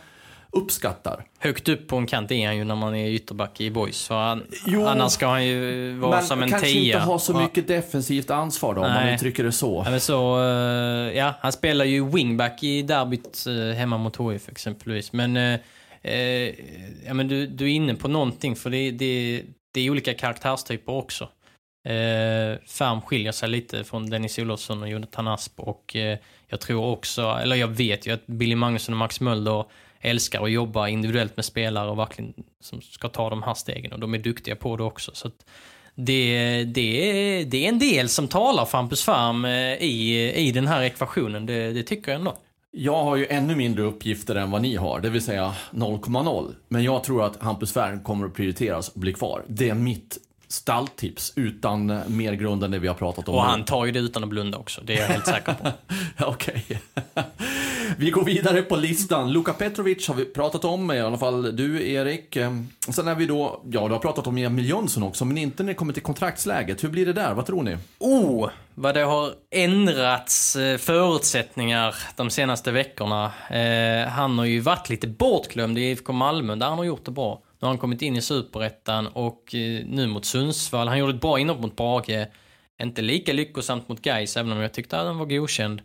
uppskattar.
Högt upp på en kant är han ju när man är ytterback i boys. För han,
Jo,
annars ska han ju vara
Men
som en
kanske
tia.
inte ha så mycket defensivt ansvar då, om man
Nej.
uttrycker det så.
Ja, så, eh, ja, han spelar ju wingback i derbyt eh, hemma mot HIF exempelvis. Men, eh, eh, ja, men du, du är inne på någonting för det, det, det är olika karaktärstyper också. Eh, Färm skiljer sig lite från Dennis Olofsson och Jonathan Asp och eh, jag tror också, eller jag vet ju att Billy Magnusson och Max Mölder älskar att jobba individuellt med spelare och verkligen som ska ta de här stegen och de är duktiga på det också. Så det, det, det är en del som talar för Hampus Färm eh, i, i den här ekvationen, det, det tycker jag ändå.
Jag har ju ännu mindre uppgifter än vad ni har, det vill säga 0,0. Men jag tror att Hampus Färm kommer att prioriteras och bli kvar. Det är mitt stalltips utan mer grund än det vi har pratat om
Och han tar ju det utan att blunda också, det är jag helt säker på. (laughs)
Okej vi går vidare på listan. Luka Petrovic har vi pratat om, i alla fall du Erik. Ehm, sen är vi då, ja du har pratat om Emil Jönsson också, men inte när det kommer till kontraktsläget. Hur blir det där? Vad tror ni?
Oh, vad det har ändrats eh, förutsättningar de senaste veckorna. Eh, han har ju varit lite bortglömd i IFK Malmö, där han har gjort det bra. Nu har han kommit in i Superettan och eh, nu mot Sundsvall. Han gjorde ett bra inhopp mot Brage. Inte lika lyckosamt mot Gais, även om jag tyckte att han var godkänd.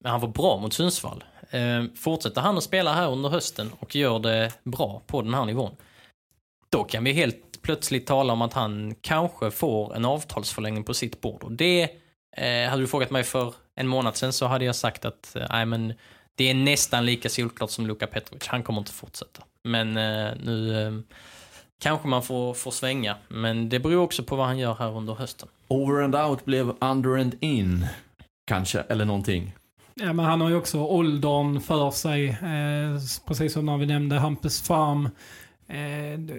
Men han var bra mot Sundsvall. Eh, fortsätter han att spela här under hösten och gör det bra på den här nivån, då kan vi helt plötsligt tala om att han kanske får en avtalsförlängning på sitt bord. Och det, eh, hade du frågat mig för en månad sedan så hade jag sagt att eh, men det är nästan lika solklart som Luka Petrovic. Han kommer inte fortsätta. Men eh, nu eh, kanske man får, får svänga. Men det beror också på vad han gör här under hösten.
Over and out blev under and in, kanske, eller någonting.
Ja, men han har ju också åldern för sig. Eh, precis som när vi nämnde Hampus Farm.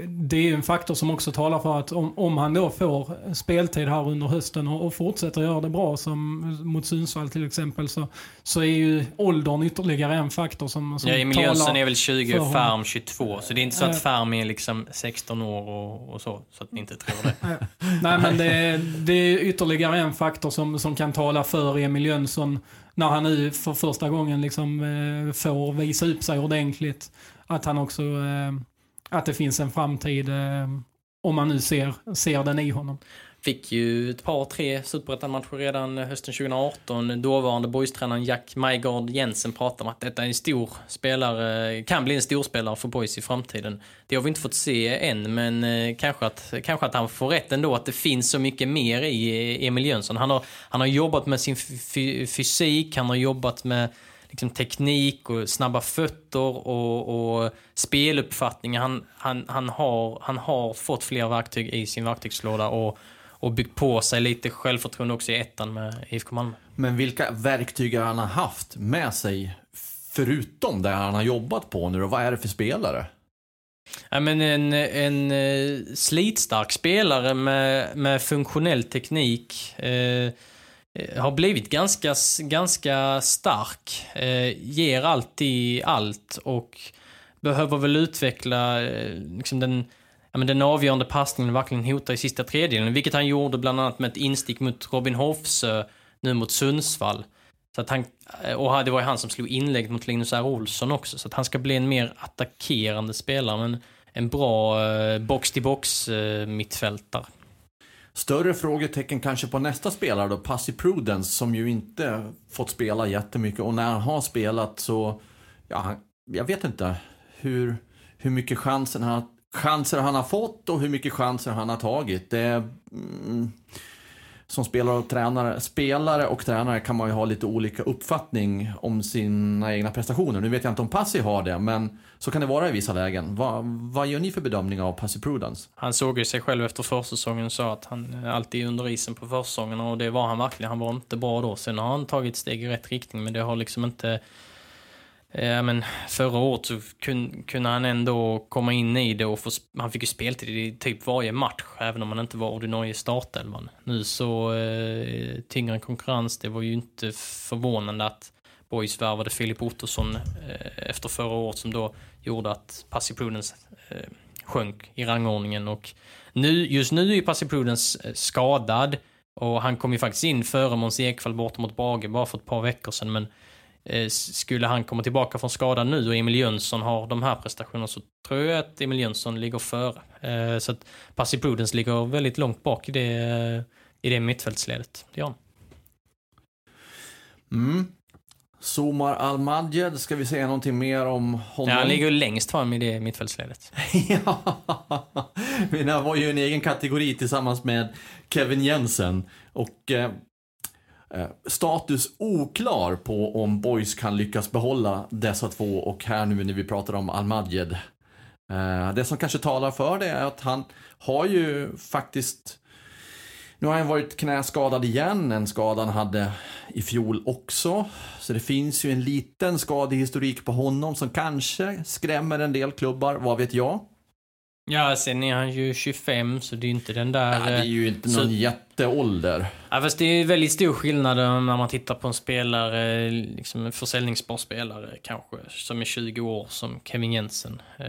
Det är en faktor som också talar för att om, om han då får speltid här under hösten och, och fortsätter göra det bra som mot Sundsvall till exempel så, så är ju åldern ytterligare en faktor som, som
Ja, Emil Jönsson är väl 20,
för honom.
Färm 22. Så det är inte så att Färm är liksom 16 år och, och så. Så att ni inte tror det. (laughs)
Nej, men det, det är ytterligare en faktor som, som kan tala för Emil Jönsson när han nu för första gången liksom, eh, får visa upp sig ordentligt. Att han också, eh, att det finns en framtid eh, om man nu ser, ser den i honom.
Fick ju ett par, tre superettan-matcher redan hösten 2018. Dåvarande boystränaren Jack Majgard Jensen pratade om att detta är en stor spelare, kan bli en stor spelare för boys i framtiden. Det har vi inte fått se än, men eh, kanske att, kanske att han får rätt ändå, att det finns så mycket mer i eh, Emil Jönsson. Han har, han har jobbat med sin fysik, han har jobbat med liksom, teknik och snabba fötter och, och speluppfattning. Han, han, han, har, han har fått fler verktyg i sin verktygslåda och, och byggt på sig lite självförtroende också i ettan med IFK Malmö.
Men vilka verktyg har han haft med sig förutom det han har jobbat på nu och vad är det för spelare?
Ja, men en, en eh, slitstark spelare med, med funktionell teknik. Eh, Eh, har blivit ganska, ganska stark. Eh, ger alltid allt och behöver väl utveckla eh, liksom den, ja, men den avgörande passningen och verkligen hota i sista tredjedelen. Vilket han gjorde bland annat med ett instick mot Robin Hofsö nu mot Sundsvall. Så att han, eh, och det var ju han som slog inlägg mot Linus R. Olsson också. Så att han ska bli en mer attackerande spelare. Men en bra eh, box-till-box eh, mittfältare.
Större frågetecken kanske på nästa spelare då, Passy Prudence, som ju inte fått spela jättemycket och när han har spelat så, ja, jag vet inte hur, hur mycket chanser han, chanser han har fått och hur mycket chanser han har tagit. Det mm, som spelare och tränare, spelare och tränare kan man ju ha lite olika uppfattning om sina egna prestationer. Nu vet jag inte om Passi har det, men så kan det vara i vissa lägen. Vad, vad gör ni för bedömning av Passi Prudence?
Han såg ju sig själv efter försäsongen och sa att han alltid är under isen på försäsongen och det var han verkligen. Han var inte bra då. Sen har han tagit steg i rätt riktning men det har liksom inte... Ja, men förra året så kun, kunde han ändå komma in i det och få, han fick ju speltid i typ varje match även om han inte var ordinarie startelvan. Nu så eh, tyngre konkurrens, det var ju inte förvånande att Boys värvade Filip Ottosson eh, efter förra året som då gjorde att Passy Prudence eh, sjönk i rangordningen och nu, just nu är Passy Prudence eh, skadad och han kom ju faktiskt in före Måns Ekvall borta mot Brage bara för ett par veckor sedan men skulle han komma tillbaka från skadan nu och Emil Jönsson har de här prestationerna så tror jag att Emil Jönsson ligger före. Eh, så att Passy Prudence ligger väldigt långt bak i det, eh, i det mittfältsledet. Det gör han.
Mm. Somar Al-Madjed, ska vi säga någonting mer om honom?
Ja, han ligger längst fram i det mittfältsledet. (laughs)
ja, men han var ju en egen kategori tillsammans med Kevin Jensen. Och eh, eh, Eh, status oklar på om Boys kan lyckas behålla dessa två och här nu när vi pratar om Almadjed. Eh, det som kanske talar för det är att han har ju faktiskt nu har han varit knäskadad igen, en skada han hade i fjol också. Så det finns ju en liten skadehistorik på honom som kanske skrämmer en del klubbar, vad vet jag?
Ja, sen är han ju 25 så det är inte den där...
Ja, det är ju inte någon
så-
jätteålder.
Ja, fast det är väldigt stor skillnad eh, när man tittar på en spelare, liksom en försäljningsbar spelare kanske, som är 20 år som Kevin Jensen eh,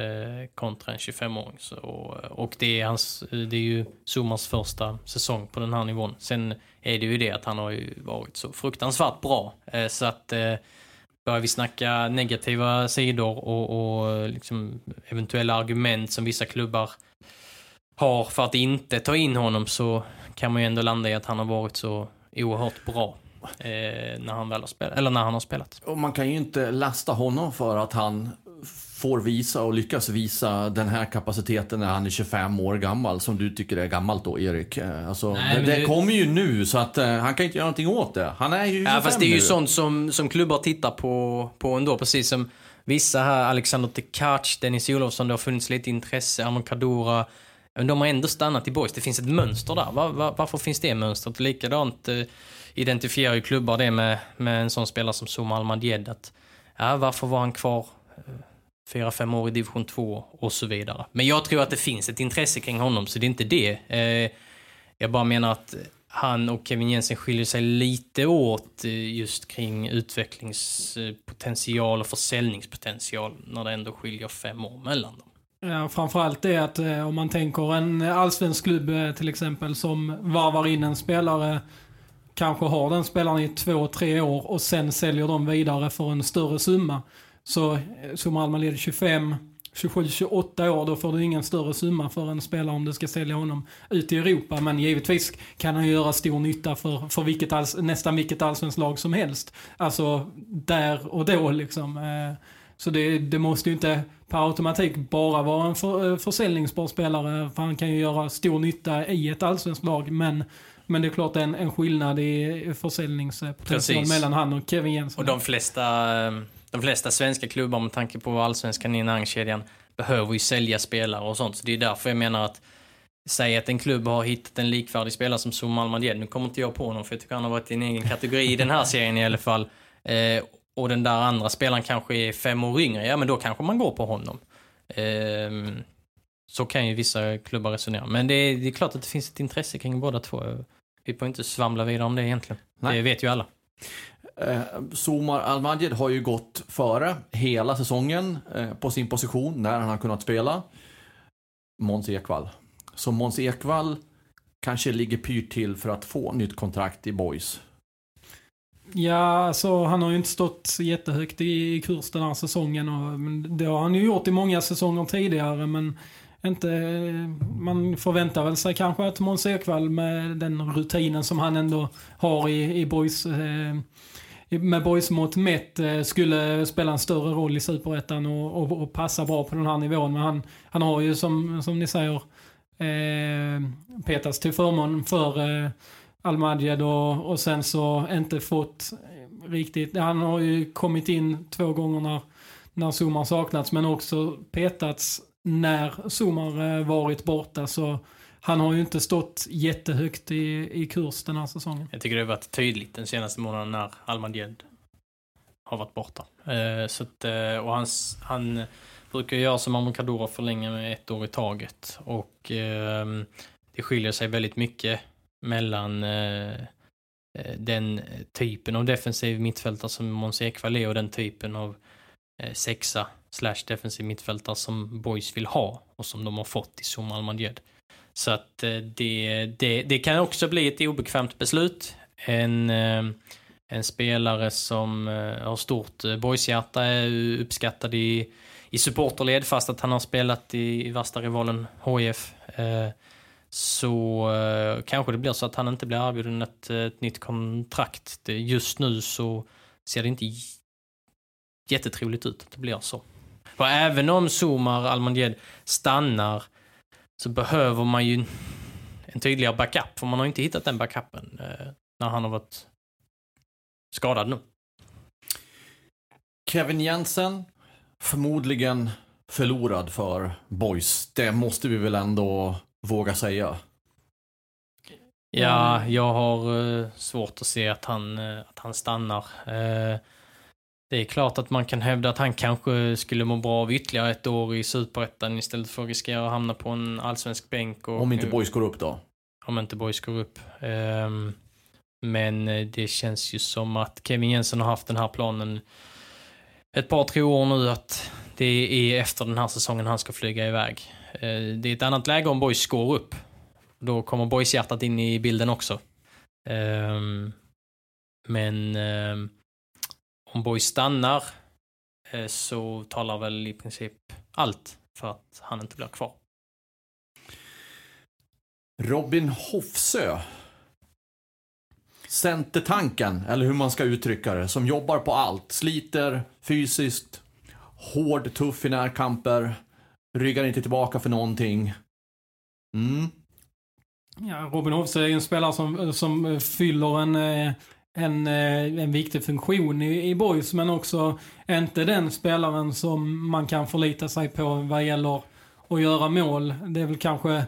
kontra en 25-åring. Så, och, och det är, hans, det är ju Zumars första säsong på den här nivån. Sen är det ju det att han har ju varit så fruktansvärt bra. Eh, så att eh, börjar vi snacka negativa sidor och, och liksom eventuella argument som vissa klubbar har för att inte ta in honom så kan man ju ändå landa i att han har varit så oerhört bra eh, när han väl har spelat, eller när han har spelat.
Och man kan ju inte lasta honom för att han får visa och lyckas visa den här kapaciteten när han är 25 år gammal, som du tycker är gammalt då, Erik. Eh, Alltså,
Nej,
det, det
det-
kommer ju nu, så att eh, han kan inte göra någonting åt det. Han är ju 25
Ja, fast det är ju
nu.
sånt som, som klubbar tittar på, på ändå, precis som vissa här, Alexander Tekac, Dennis Olofsson, det har funnits lite intresse, Armand Kadura, men de har ändå stannat i boys. Det finns ett mönster där. Var, var, varför finns det mönstret? Likadant eh, identifierar ju klubbar det med, med en sån spelare som Zuma Almadjed. Att, ja, varför var han kvar eh, fyra, fem år i division 2 och så vidare. Men jag tror att det finns ett intresse kring honom, så det är inte det. Eh, jag bara menar att han och Kevin Jensen skiljer sig lite åt eh, just kring utvecklingspotential och försäljningspotential när det ändå skiljer fem år mellan dem.
Ja, framförallt det att eh, om man tänker en allsvensk klubb till exempel som varvar in en spelare, kanske har den spelaren i två, tre år och sen säljer de vidare för en större summa. Så som Malmö leder 25, 27, 28 år, då får du ingen större summa för en spelare om du ska sälja honom ut i Europa. Men givetvis kan han göra stor nytta för, för vilket alls, nästan vilket allsvenskt lag som helst. Alltså där och då liksom. Eh, Så det, det måste ju inte per automatik bara vara en för, eh, försäljningsbar spelare. För han kan ju göra stor nytta i ett allsvenskt lag. Men, men det är klart en, en skillnad i försäljningspotential
Precis.
mellan han och Kevin Jensen.
Och de flesta, eh, de flesta svenska klubbar med tanke på allsvenskan i näringskedjan behöver ju sälja spelare och sånt. Så det är därför jag menar att Säg att en klubb har hittat en likvärdig spelare som Zoom Almadjed. Nu kommer inte jag på honom för jag tycker han har varit i en egen kategori i den här serien i alla fall. Eh, och den där andra spelaren kanske är fem år yngre. Ja men då kanske man går på honom. Eh, så kan ju vissa klubbar resonera. Men det är, det är klart att det finns ett intresse kring båda två. Vi får inte svamla vidare om det egentligen.
Nej.
Det vet ju alla.
Eh, Somar Al-Majed har ju gått före hela säsongen eh, på sin position när han har kunnat spela. Måns Ekvall. Så Måns Ekvall kanske ligger pyrt till för att få nytt kontrakt i Boys.
Ja, alltså han har ju inte stått jättehögt i, i kurs den här säsongen. Och, det har han ju gjort i många säsonger tidigare, men inte, eh, man förväntar väl sig kanske att Måns Ekvall med den rutinen som han ändå har i, i boys, eh, med boys mot mätt eh, skulle spela en större roll i Superettan och, och, och passa bra på den här nivån. Men han, han har ju som, som ni säger eh, petats till förmån för eh, Al-Majed och, och sen så inte fått riktigt, han har ju kommit in två gånger när, när Zumar saknats men också petats när Zumar eh, varit borta så han har ju inte stått jättehögt i, i kurs den här säsongen.
Jag tycker det har varit tydligt den senaste månaden när Almandjed har varit borta. Eh, så att, eh, och hans, han brukar göra som Amor Kadura förlänga med ett år i taget. Och eh, det skiljer sig väldigt mycket mellan eh, eh, den typen av defensiv mittfältare som Måns Ekvall är och den typen av eh, sexa slash defensiv mittfältare som Boys vill ha och som de har fått i Som Almadjed. Så att eh, det, det, det kan också bli ett obekvämt beslut. En, eh, en spelare som eh, har stort boyshjärta är uppskattad i, i supporterled fast att han har spelat i, i värsta rivalen HIF. Så kanske det blir så att han inte blir erbjuden ett, ett nytt kontrakt. Just nu så ser det inte jättetroligt ut att det blir så. För även om Somar Almondjed stannar så behöver man ju en tydligare backup. För man har inte hittat den backupen eh, när han har varit skadad nu.
Kevin Jensen, förmodligen förlorad för Boys. Det måste vi väl ändå våga säga.
Ja, jag har eh, svårt att se att han, eh, att han stannar. Eh, det är klart att man kan hävda att han kanske skulle må bra av ytterligare ett år i Superettan istället för att riskera att hamna på en allsvensk bänk. Och,
Om inte Boys går upp då.
om inte Boys går upp. Ehm, men eh, det känns ju som att Kevin Jensen har haft den här planen ett par, tre år nu att det är efter den här säsongen han ska flyga iväg. Eh, det är ett annat läge om Boys går upp. Då kommer Boys hjärtat in i bilden också. Ehm, men ehm, om Boys stannar eh, så talar väl i princip allt för att han inte blir kvar.
Robin Hofsö. Centertanken, eller hur man ska uttrycka det, som jobbar på allt. Sliter fysiskt, hård, tuff i närkamper, ryggar inte tillbaka för någonting. Mm.
Ja, Robin Hoffsö är ju en spelare som, som fyller en, eh, en, eh, en viktig funktion i, i Boys men också inte den spelaren som man kan förlita sig på vad gäller att göra mål. Det är väl kanske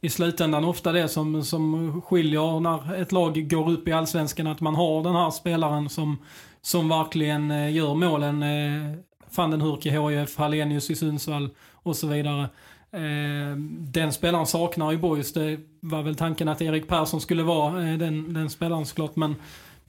i slutändan ofta det som, som skiljer när ett lag går upp i Allsvenskan att man har den här spelaren som, som verkligen eh, gör målen. Eh, van den Hurk i HIF, Hallenius i Sundsvall och så vidare. Den spelaren saknar ju Boys. Det var väl tanken att Erik Persson skulle vara den, den spelaren såklart. Men,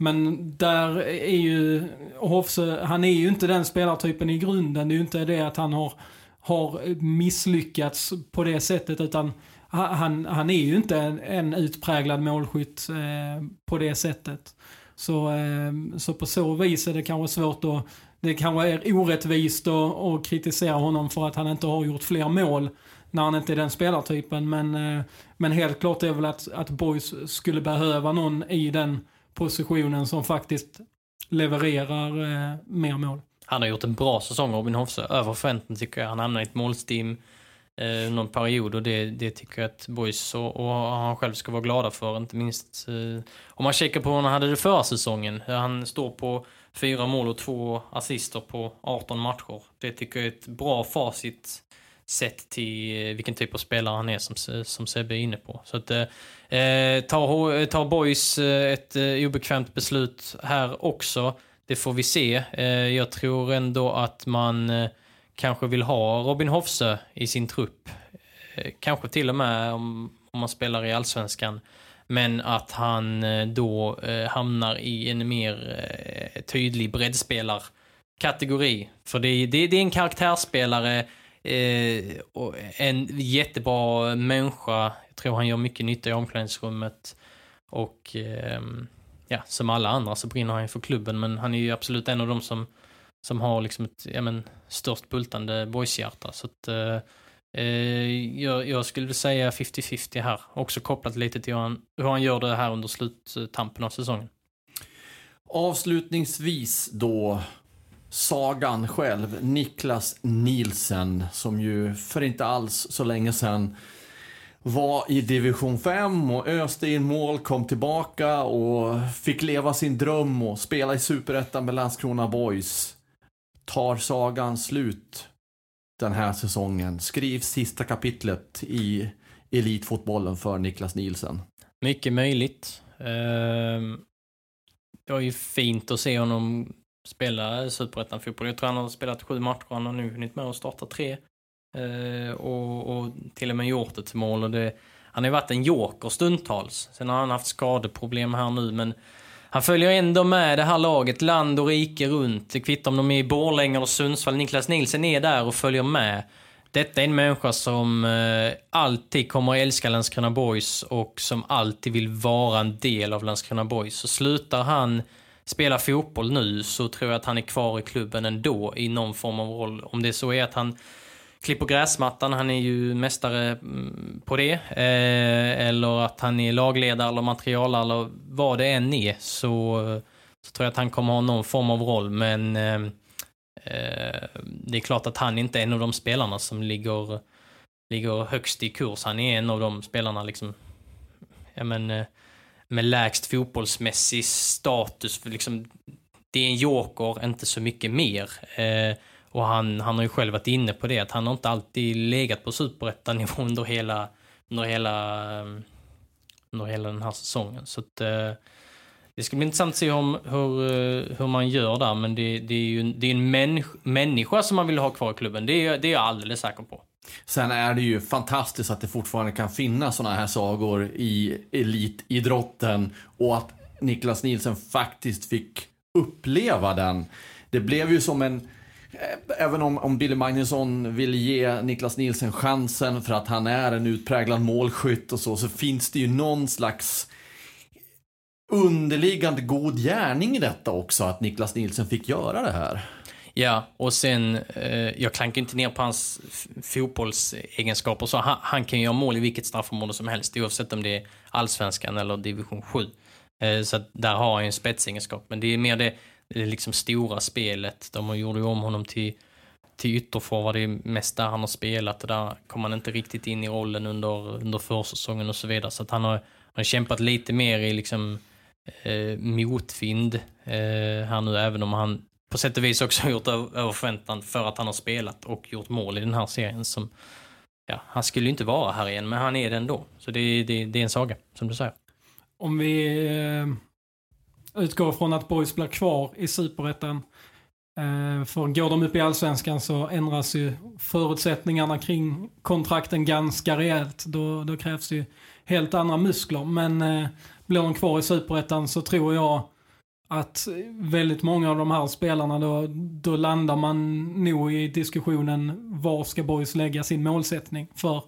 men där är ju Hofse, han är ju inte den spelartypen i grunden. Det är ju inte det att han har, har misslyckats på det sättet utan han, han är ju inte en, en utpräglad målskytt eh, på det sättet. Så, eh, så på så vis är det kanske svårt att det kanske är orättvist att, att kritisera honom för att han inte har gjort fler mål när han inte är den spelartypen. Men, eh, men helt klart är väl att, att Boys skulle behöva någon i den positionen som faktiskt levererar eh, mer mål.
Han har gjort en bra säsong, Robin Hofse. Över förväntan tycker jag. Han hamnar i ett målstim eh, någon period och det, det tycker jag att Boys och, och han själv ska vara glada för. Inte minst eh, om man kikar på hur han hade det förra säsongen. Han står på fyra mål och två assister på 18 matcher. Det tycker jag är ett bra facit sett till eh, vilken typ av spelare han är som, som Sebbe är inne på. Så att, eh, eh tar, eh, tar Boys eh, ett obekvämt beslut här också? Det får vi se. Eh, jag tror ändå att man eh, kanske vill ha Robin Hofse i sin trupp. kanske till och med om, om man spelar i allsvenskan. Men att han då hamnar i en mer tydlig breddspelarkategori. För det, det, det är en karaktärsspelare Eh, en jättebra människa. Jag tror han gör mycket nytta i omklädningsrummet. Och eh, ja, som alla andra så brinner han för klubben. Men han är ju absolut en av dem som, som har liksom ett ja, men, störst bultande boyshjärta. Så att, eh, eh jag, jag, skulle säga 50-50 här. Också kopplat lite till hur han, hur han gör det här under sluttampen av säsongen.
Avslutningsvis då sagan själv, Niklas Nielsen, som ju för inte alls så länge sedan var i division 5 och öste in mål, kom tillbaka och fick leva sin dröm och spela i superettan med Landskrona Boys. Tar sagan slut den här säsongen? Skrivs sista kapitlet i elitfotbollen för Niklas Nielsen?
Mycket möjligt. Ehm, det var ju fint att se honom spela superettan-fotboll. Jag tror han har spelat sju matcher, han har nu hunnit med att starta tre. Eh, och, och, till och med gjort ett mål. Och det, han har ju varit en joker stundtals. Sen har han haft skadeproblem här nu, men han följer ändå med det här laget land och rike runt. Det kvittar om de är i Borlänge eller Sundsvall. Niklas Nielsen är där och följer med. Detta är en människa som eh, alltid kommer att älska Landskrona Boys och som alltid vill vara en del av Landskrona Boys. Så slutar han spelar fotboll nu så tror jag att han är kvar i klubben ändå i någon form av roll. Om det så är att han klipper gräsmattan, han är ju mästare mm, på det. Eh, eller att han är lagledare eller materialare eller vad det än är så, så tror jag att han kommer ha någon form av roll. Men eh, eh, det är klart att han inte är en av de spelarna som ligger, ligger högst i kurs. Han är en av de spelarna liksom, ja men eh, med lägst fotbollsmässig status. För liksom, det är en joker, inte så mycket mer. Eh, och han, han har ju själv varit inne på det, att han har inte alltid legat på superettanivå (laughs) under hela, under hela, eh, under hela den här säsongen. Så att, eh, det ska bli intressant att se om, hur, eh, hur man gör där, men det, det är ju det är en människa, människa som man vill ha kvar i klubben. Det är, det är jag alldeles säker på.
Sen är det ju fantastiskt att det fortfarande kan finnas såna här sagor i elitidrotten och att Niklas Nielsen faktiskt fick uppleva den. Det blev ju som en eh, Även om, om Billy Magnusson vill ge Niklas Nielsen chansen för att han är en utpräglad målskytt och så, så finns det ju någon slags underliggande god gärning i detta också, att Niklas Nielsen fick göra det här.
Ja, och sen, eh, jag klankar inte ner på hans fotbollsegenskaper så. Han, han kan göra mål i vilket straffområde som helst oavsett om det är allsvenskan eller division 7. Eh, så där har han ju en spetsegenskap. Men det är mer det, det liksom stora spelet. De gjorde ju om honom till, till ytterforward. Det är mest där han har spelat och där kom han inte riktigt in i rollen under, under försäsongen och så vidare. Så att han har, han har kämpat lite mer i liksom eh, motvind eh, här nu, även om han på sätt och vis också (laughs) gjort över förväntan för att han har spelat och gjort mål i den här serien. Som, ja, han skulle ju inte vara här igen, men han är det ändå. Så det, det, det är en saga, som du säger.
Om vi eh, utgår från att Boys blir kvar i superettan. Eh, för går de upp i Allsvenskan så ändras ju förutsättningarna kring kontrakten ganska rejält. Då, då krävs ju helt andra muskler. Men eh, blir de kvar i Superettan så tror jag att väldigt många av de här spelarna då, då landar man nog i diskussionen var ska Boys lägga sin målsättning. För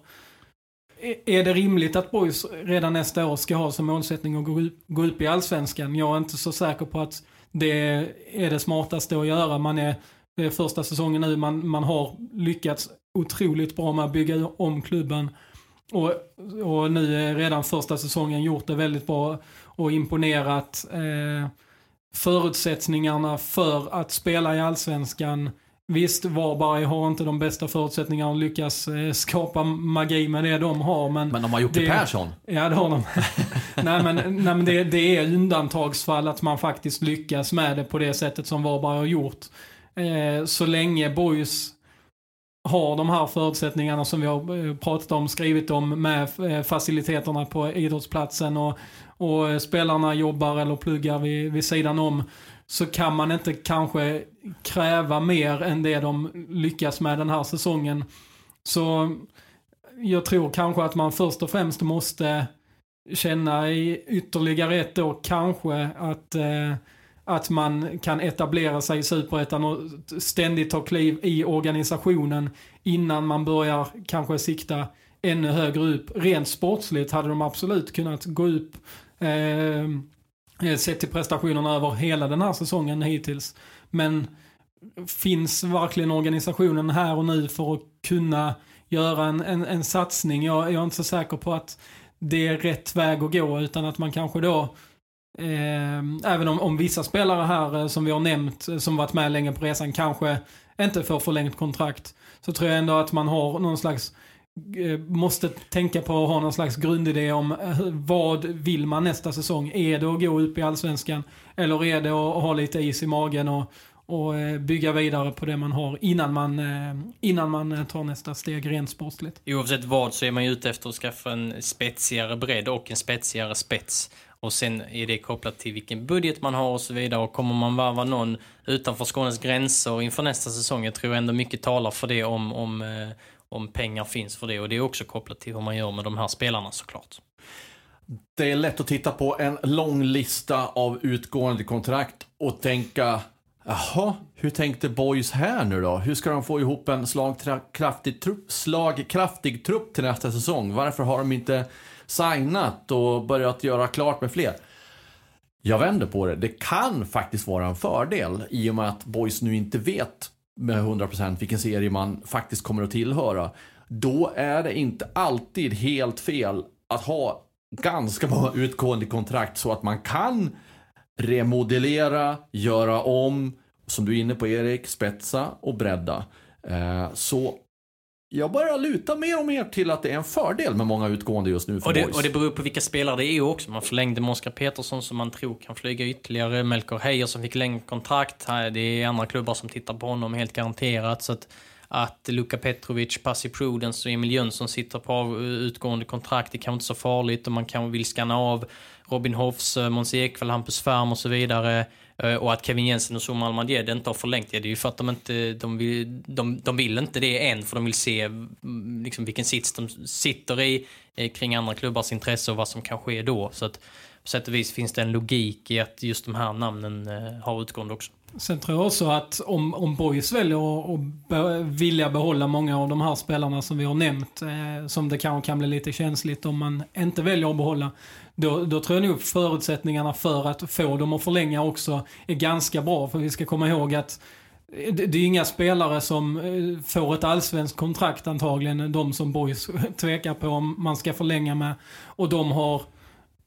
är det rimligt att Boys redan nästa år ska ha som målsättning att gå upp, gå upp i Allsvenskan? Jag är inte så säker på att det är det smartaste att göra. Man är, det är första säsongen nu, man, man har lyckats otroligt bra med att bygga om klubben. Och, och nu är redan första säsongen gjort det väldigt bra och imponerat. Eh, förutsättningarna för att spela i Allsvenskan Visst, Varberg har inte de bästa förutsättningarna att lyckas eh, skapa magi med det de har. Men,
men de har gjort det, Persson.
Ja, det har de. (laughs) nej, men, nej, men det, det, är undantagsfall att man faktiskt lyckas med det på det sättet som Varberg har gjort. Eh, så länge Boys har de här förutsättningarna som vi har eh, pratat om, skrivit om med eh, faciliteterna på idrottsplatsen och, och eh, spelarna jobbar eller pluggar vid, vid sidan om så kan man inte kanske kräva mer än det de lyckas med den här säsongen. Så jag tror kanske att man först och främst måste känna i ytterligare ett år kanske att, eh, att man kan etablera sig i Superettan och ständigt ta kliv i organisationen innan man börjar kanske sikta ännu högre upp. Rent sportsligt hade de absolut kunnat gå upp Eh, eh, sett till prestationerna över hela den här säsongen hittills. Men finns verkligen organisationen här och nu för att kunna göra en, en, en satsning? Jag, jag, är inte så säker på att det är rätt väg att gå utan att man kanske då eh, även om, om vissa spelare här eh, som vi har nämnt, eh, som varit med länge på resan, kanske inte får förlängt kontrakt. Så tror jag ändå att man har någon slags Eh, Eh, måste tänka på att ha någon slags grundidé om eh, vad vill man nästa säsong? Är det att gå upp i Allsvenskan? Eller är det att ha lite is i magen och, och eh, bygga vidare på det man har innan man, innan man tar nästa steg rent sportsligt?
Oavsett vad så är man ju ute efter att skaffa en spetsigare bredd och en spetsigare spets. Och sen är det kopplat till vilken budget man har och så vidare. Och kommer man varva någon utanför Skånes gränser inför nästa säsong, jag tror ändå mycket talar för det om, om om pengar finns för det. Och det är också kopplat till hur man gör med de här spelarna såklart.
Det är lätt att titta på en lång lista av utgående kontrakt och tänka Jaha, hur tänkte Boys här nu då? Hur ska de få ihop en slagkraftig trupp, slagkraftig trupp till nästa säsong? Varför har de inte signat och börjat göra klart med fler? Jag vänder på det. Det kan faktiskt vara en fördel i och med att Boys nu inte vet med 100% vilken serie man faktiskt kommer att tillhöra. Då är det inte alltid helt fel att ha ganska många utgående kontrakt så att man kan remodellera, göra om, som du är inne på Erik, spetsa och bredda. Eh, så jag börjar luta mer och mer till att det är en fördel med många utgående just nu för
och det,
boys.
Och det beror på vilka spelare det är också. Man förlängde med Oskar Petersson som man tror kan flyga ytterligare. Melker Heijer som fick längre kontrakt. Det är andra klubbar som tittar på honom helt garanterat. Så att, att Luka Petrovic, Pasi Prudence och Emil Jönsson sitter på utgående kontrakt, det kan inte så farligt och man kan vill skanna av Robin Hoffs, eh, Måns Ekvall, Hampus Färm och så vidare. Eh, och att Kevin Jensen och Zuma Almadjed inte har förlängt det, det är ju för att de inte de vill, de, de vill inte det än, för de vill se mm, liksom, vilken sits de sitter i eh, kring andra klubbars intresse och vad som kan ske då. Så att på sätt och vis finns det en logik i att just de här namnen eh, har utgående också.
Sen tror jag också att om, om Boys väljer att be, vilja behålla många av de här spelarna som vi har nämnt, eh, som det kanske kan bli lite känsligt om man inte väljer att behålla, då, då tror jag nog förutsättningarna för att få dem att förlänga också är ganska bra. För vi ska komma ihåg att det, det är inga spelare som eh, får ett allsvenskt kontrakt antagligen, de som Boys (laughs) tvekar på om man ska förlänga med. Och de har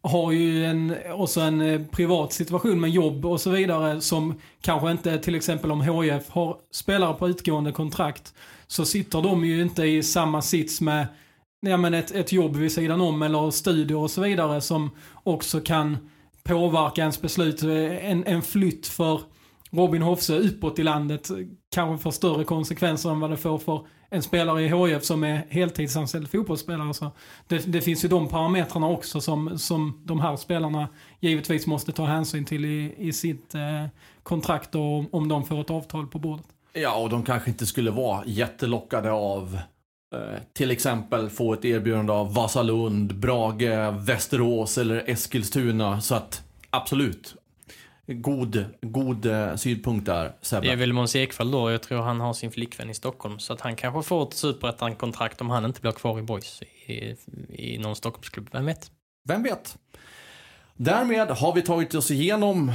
har ju en, också en eh, privat situation med jobb och så vidare som kanske inte, till exempel om HIF har spelare på utgående kontrakt, så sitter de ju inte i samma sits med ja, men ett, ett jobb vid sidan om eller studier och så vidare som också kan påverka ens beslut. En, en flytt för Robin Hofse uppåt i landet kanske får större konsekvenser än vad det får för en spelare i HIF som är heltidsanställd fotbollsspelare. Så det, det finns ju de parametrarna också som, som de här spelarna givetvis måste ta hänsyn till i, i sitt eh, kontrakt och om de får ett avtal på bordet.
Ja, och de kanske inte skulle vara jättelockade av till exempel få ett erbjudande av Vasalund, Brage, Västerås eller Eskilstuna. Så att absolut, god, god eh, synpunkt där Sebbe.
Det är väl Måns Ekvall då. Jag tror han har sin flickvän i Stockholm. Så att han kanske får ett superettan-kontrakt om han inte blir kvar i Boys i, i någon Stockholmsklubb. Vem vet?
Vem vet? Därmed har vi tagit oss igenom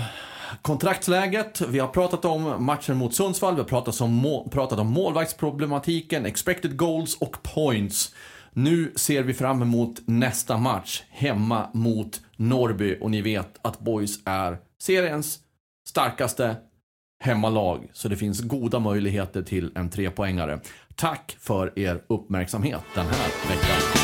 kontraktsläget. Vi har pratat om matchen mot Sundsvall, vi har pratat om, må pratat om målvaktsproblematiken, expected goals och points. Nu ser vi fram emot nästa match hemma mot Norrby och ni vet att Boys är seriens starkaste hemmalag. Så det finns goda möjligheter till en trepoängare. Tack för er uppmärksamhet den här veckan.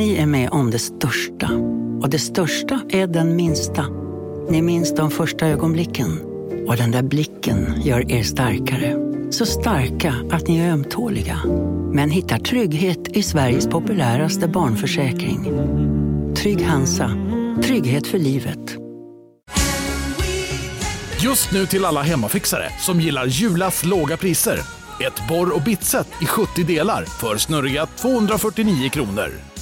Ni är med om det största. Och det största är den minsta. Ni minns de första ögonblicken. Och den där blicken gör er starkare. Så starka att ni är ömtåliga. Men hittar trygghet i Sveriges populäraste barnförsäkring. Trygg Hansa. Trygghet för livet.
Just nu till alla hemmafixare som gillar Julas låga priser. Ett borr och bitset i 70 delar för snurriga 249 kronor.